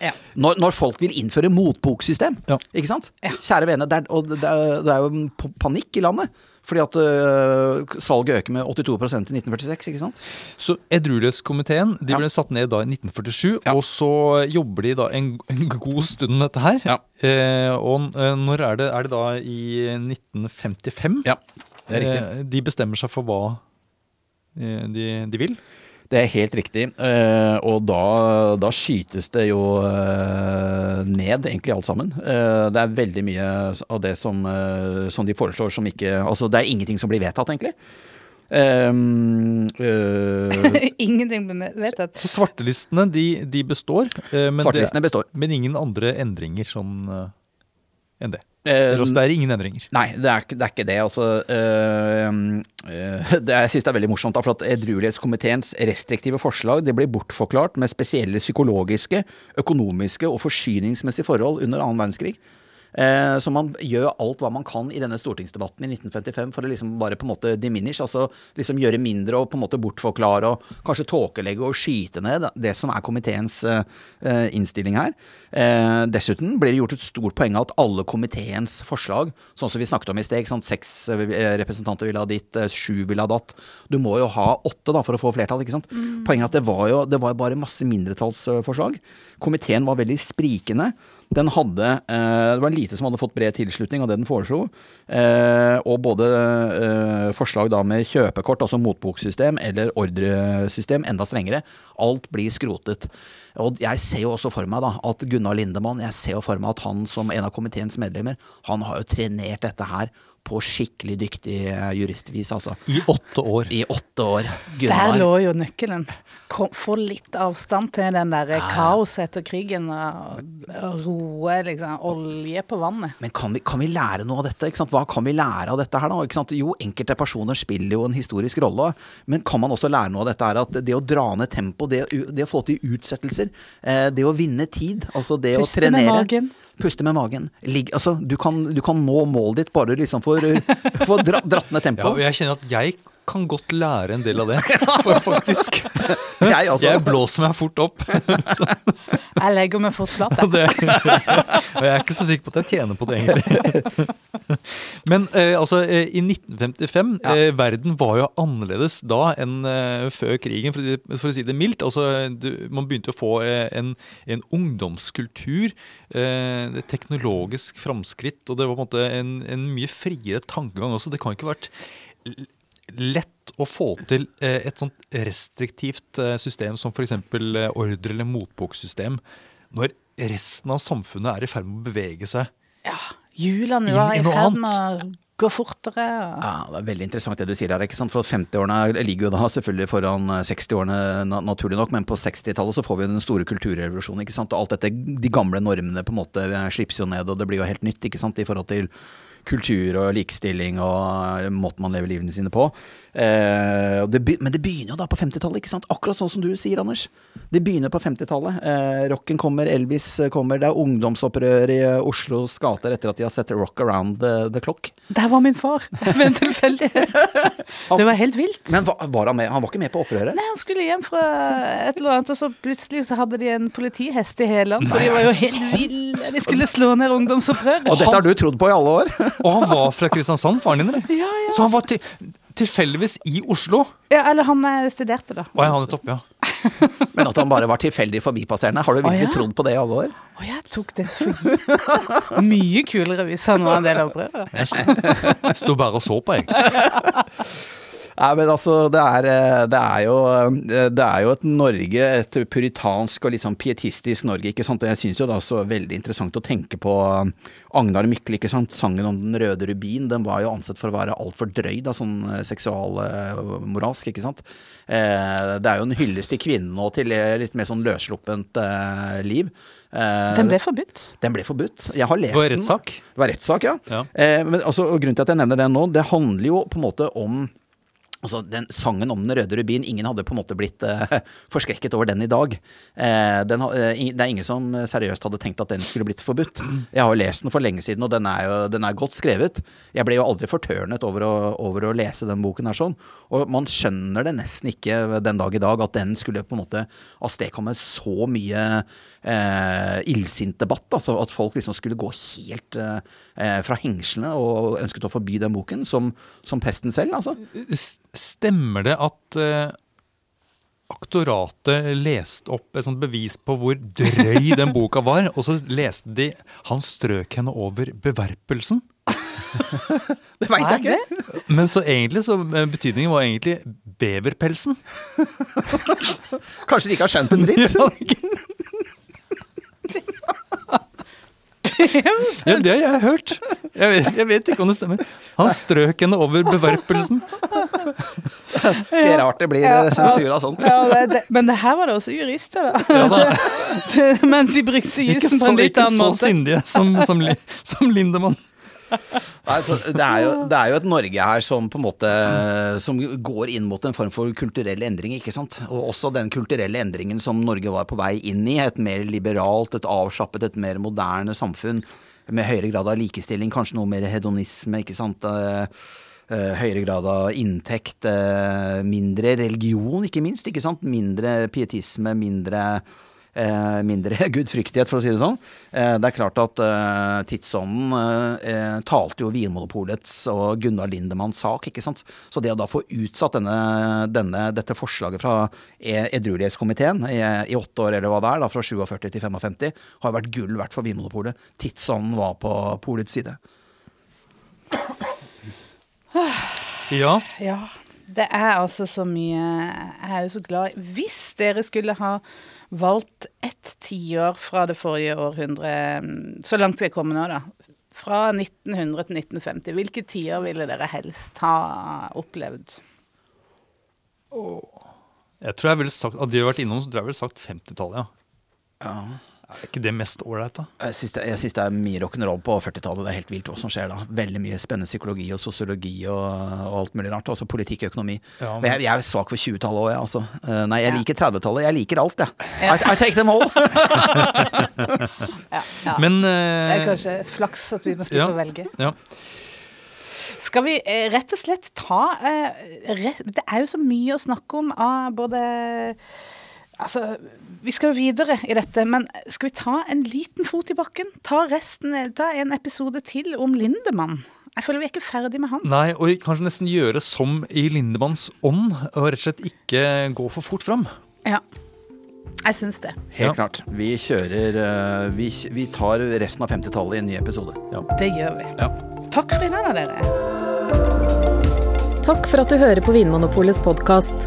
Ja. Når, når folk vil innføre motboksystem, Ja. ikke sant? Kjære vene, det er, og det er, det er jo panikk i landet. Fordi at uh, salget øker med 82% i 1946, ikke sant? Så Edruelighetskomiteen de Ja. ble satt ned da i 1947, Ja. og så jobber de da en, en god stund med dette her. Ja. Eh, og eh, når er det, er det da i 1955? Ja, det er riktig. Eh, de bestemmer seg for hva eh, de, de vil. Det er helt riktig. eh, og da, da skytes det jo eh, ned, egentlig alt sammen. Eh, det er veldig mye av det som, eh, som de foreslår som ikke Altså, det er ingenting som blir vedtatt, egentlig. Um, uh, Ingenting ble vedtatt. Så svartelistene de, de består, men, det, Svartelistene består. men ingen andre endringer sånn uh, enn det. Eh, det er ingen endringer. Nei, det er, det er ikke det. Altså, øh, øh, det, jeg syns det er veldig morsomt, da, for at edruelighetskomiteens restriktive forslag det blir bortforklart med spesielle psykologiske, økonomiske og forsyningsmessige forhold under annen verdenskrig. Eh, så man gjør alt hva man kan i denne stortingsdebatten i 1955 for å liksom bare på en måte diminish, altså liksom gjøre mindre og på en måte bortforklare og kanskje tåkelegge og skyte ned det som er komiteens eh, innstilling her. Eh, dessuten blir det gjort et stort poeng av at alle komiteens forslag, sånn som vi snakket om i sted, sånn seks representanter ville ha ditt, sju ville ha datt. Du må jo ha åtte da for å få flertall, ikke sant. Poenget er at det var jo det var bare masse mindretallsforslag. Komiteen var veldig sprikende. Den hadde eh, Det var lite som hadde fått bred tilslutning av det den foreslo. Eh, og både eh, forslag da med kjøpekort, altså motboksystem, eller ordresystem, enda strengere. Alt blir skrotet. Og jeg ser jo også for meg da at Gunnar Lindemann, jeg ser jo for meg at han som en av komiteens medlemmer, han har jo trenert dette her på skikkelig dyktig juristvis, altså. I åtte år. I åtte år. Der lå jo nøkkelen. Kom, få litt avstand til den der kaoset etter krigen, og, og roe liksom olje på vannet. Men kan vi, kan vi lære noe av dette? Ikke sant? Hva kan vi lære av dette her da? Ikke sant? Jo, enkelte personer spiller jo en historisk rolle, men kan man også lære noe av dette her? At det å dra ned tempo, det, det å få til utsettelser, eh, det å vinne tid, altså det å Puste med magen. Puste med magen. Ligg, altså, du, kan, du kan nå målet ditt bare liksom for, for dra, dratt ned Ja, tempo. jeg kjenner at jeg kan godt lære en del av det. For faktisk Jeg også. Jeg blåser meg fort opp. Jeg legger meg fort flat. Og, jeg. det, og jeg er ikke så sikker på at jeg tjener på det, egentlig. Men eh, altså, eh, i 1955 Ja. eh, Verden var jo annerledes da enn eh, før krigen, for, for å si det mildt. Altså, du, man begynte å få eh, en, en ungdomskultur, eh, det teknologisk framskritt, og det var på en måte en, en mye friere tankegang også. Det kan ikke ha vært lett å få til eh, et sånt restriktivt eh, system som f.eks. ordre- eller motboksystem, når resten av samfunnet er i ferd med å bevege seg. Ja, hjulene Inn var i ferd med å gå fortere. Og... Ja, Det er veldig interessant det du sier der. ikke sant? For 50-årene ligger jo da selvfølgelig foran 60-årene, naturlig nok, men på 60-tallet så får vi den store kulturrevolusjonen. ikke sant? Og alt dette, de gamle normene på en måte slippes jo ned, og det blir jo helt nytt ikke sant? i forhold til kultur og likestilling og måten man lever livene sine på. Eh, det be men det begynner jo da på 50-tallet, ikke sant? Akkurat sånn som du sier, Anders. Det begynner på 50-tallet. Eh, rocken kommer, Elvis kommer. Det er ungdomsopprør i eh, Oslos gater etter at de har sett Rock Around the, the Clock. Der var min far, ved en tilfeldighet. Det var helt vilt. Men var, var han med? Han var ikke med på opprøret? Nei, Han skulle hjem fra et eller annet, og så plutselig så hadde de en politihest i Heland. For de var jo helt ville. De skulle slå ned ungdomsopprøret. Og dette har du trodd på i alle år? Og han var fra Kristiansand, faren din, eller? Ja, ja. Så han var til, tilfeldigvis i Oslo. ja, eller han eh, studerte, da. Og jeg hadde topp, ja. Men at han bare var tilfeldig forbipasserende? Har du virkelig Å, ja. trodd på det i alle år? Og jeg tok det for gitt. Mye kulere hvis han var en del av opprøret. Jeg sto bare og så på, jeg. Nei, men altså, det er, eh, det er, jo, eh, det er jo et Norge, et puritansk og litt sånn pietistisk Norge, ikke sant. Og jeg syns jo det er også veldig interessant å tenke på eh, Agnar Mykle, ikke sant. Sangen om den røde rubin, den var jo ansett for å være altfor drøy, da, sånn seksualmoralsk, ikke sant. Eh, det er jo en hyllest til kvinnen og til litt mer sånn løssluppent liv. Uh, Den ble forbudt. Den ble forbudt. Jeg har lest Det var den. rettssak. Det var rettssak, ja. Ja. Uh, men altså, grunnen til at jeg nevner den nå, det handler jo på en måte om Altså, den Sangen om den røde rubin, ingen hadde på en måte blitt eh, forskrekket over den i dag. Eh, den, eh, det er ingen som seriøst hadde tenkt at den skulle blitt forbudt. Jeg har jo lest den for lenge siden, og den er jo den er godt skrevet. Jeg ble jo aldri fortørnet over å, over å lese den boken her sånn. Og man skjønner det nesten ikke den dag i dag at den skulle på en måte avstedkomme så mye eh, illsint debatt. Altså at folk liksom skulle gå helt eh, eh, fra hengslene og ønsket å forby den boken, som, som pesten selv, altså. Stemmer det at eh, aktoratet leste opp et sånt bevis på hvor drøy den boka var, og så leste de 'Han strøk henne over beverpelsen'? Det veit jeg ikke. Men så egentlig så eh, betydningen var egentlig beverpelsen. Kanskje de ikke har skjønt en dritt. Ja, Ja, det har jeg hørt. Jeg vet, jeg vet ikke om det stemmer. Han strøk henne over bevarpelsen. Det er rart det blir ja, sensur av sånt. Ja, det, det, men det her var det også jurister, da. Ja, da. Men de brukte jussen på en litt ikke så måte. sindige som, som, som Lindemann. Nei, det, er jo, det er jo et Norge her som på en måte Som går inn mot en form for kulturell endring, ikke sant. Og også den kulturelle endringen som Norge var på vei inn i. Et mer liberalt, et avslappet, et mer moderne samfunn. Med høyere grad av likestilling, kanskje noe mer hedonisme, ikke sant. Eh, eh, høyere grad av inntekt, eh, mindre religion, ikke minst. ikke sant? Mindre pietisme, mindre mindre gudfryktighet, for å si det sånn. Eh, det er klart at eh, tidsånden eh, talte jo Vinmonopolets og Gunnar Lindemanns sak, ikke sant. Så det å da få utsatt denne, denne, dette forslaget fra e- edruelighetskomiteen i, i, åtte år, eller hva det er, da, fra 47 til 55, har vært gull verdt for Vinmonopolet. Tidsånden var på polets side. Ja. Ja. Det er altså så mye Jeg er jo så glad Hvis dere skulle ha valgt ett tiår fra det forrige århundret, så langt vi er kommet nå, da. Fra 1900 til 1950, hvilke tiår ville dere helst ha opplevd? Jeg tror jeg ville sagt, Av de vi har vært innom, så tror jeg jeg ville sagt 50-tallet, ja. Ja. Er ikke det mest ålreit, da? Jeg syns det, jeg synes det er mye rock'n'roll på 40-tallet. Det er helt vilt hva som skjer da. Veldig mye spennende psykologi og sosiologi og, og alt mulig rart. Altså politikk og økonomi. Ja, men- jeg, jeg er svak for 20-tallet òg, jeg. Altså. Eh, Nei, jeg Ja. liker 30-tallet. Jeg liker alt, jeg. I, I take them all. Ja, ja. Men det er kanskje flaks at vi må slippe ja. å velge. ja. Skal vi eh, rett og slett ta rett, Det er jo så mye å snakke om av både Altså, vi skal jo videre i dette, men skal vi ta en liten fot i bakken? Ta resten, ta en episode til om Lindemann. Jeg føler vi er ikke ferdig med han. Nei, og kanskje nesten gjøre som i Lindemanns ånd, og rett og slett ikke gå for fort fram. Ja. Jeg syns det. Helt Ja. klart. Vi kjører eh, vi, vi tar resten av 50-tallet i en ny episode. Det gjør vi. Ja. Takk for i dag, dere. Takk for at du hører på Vinmonopolets podkast.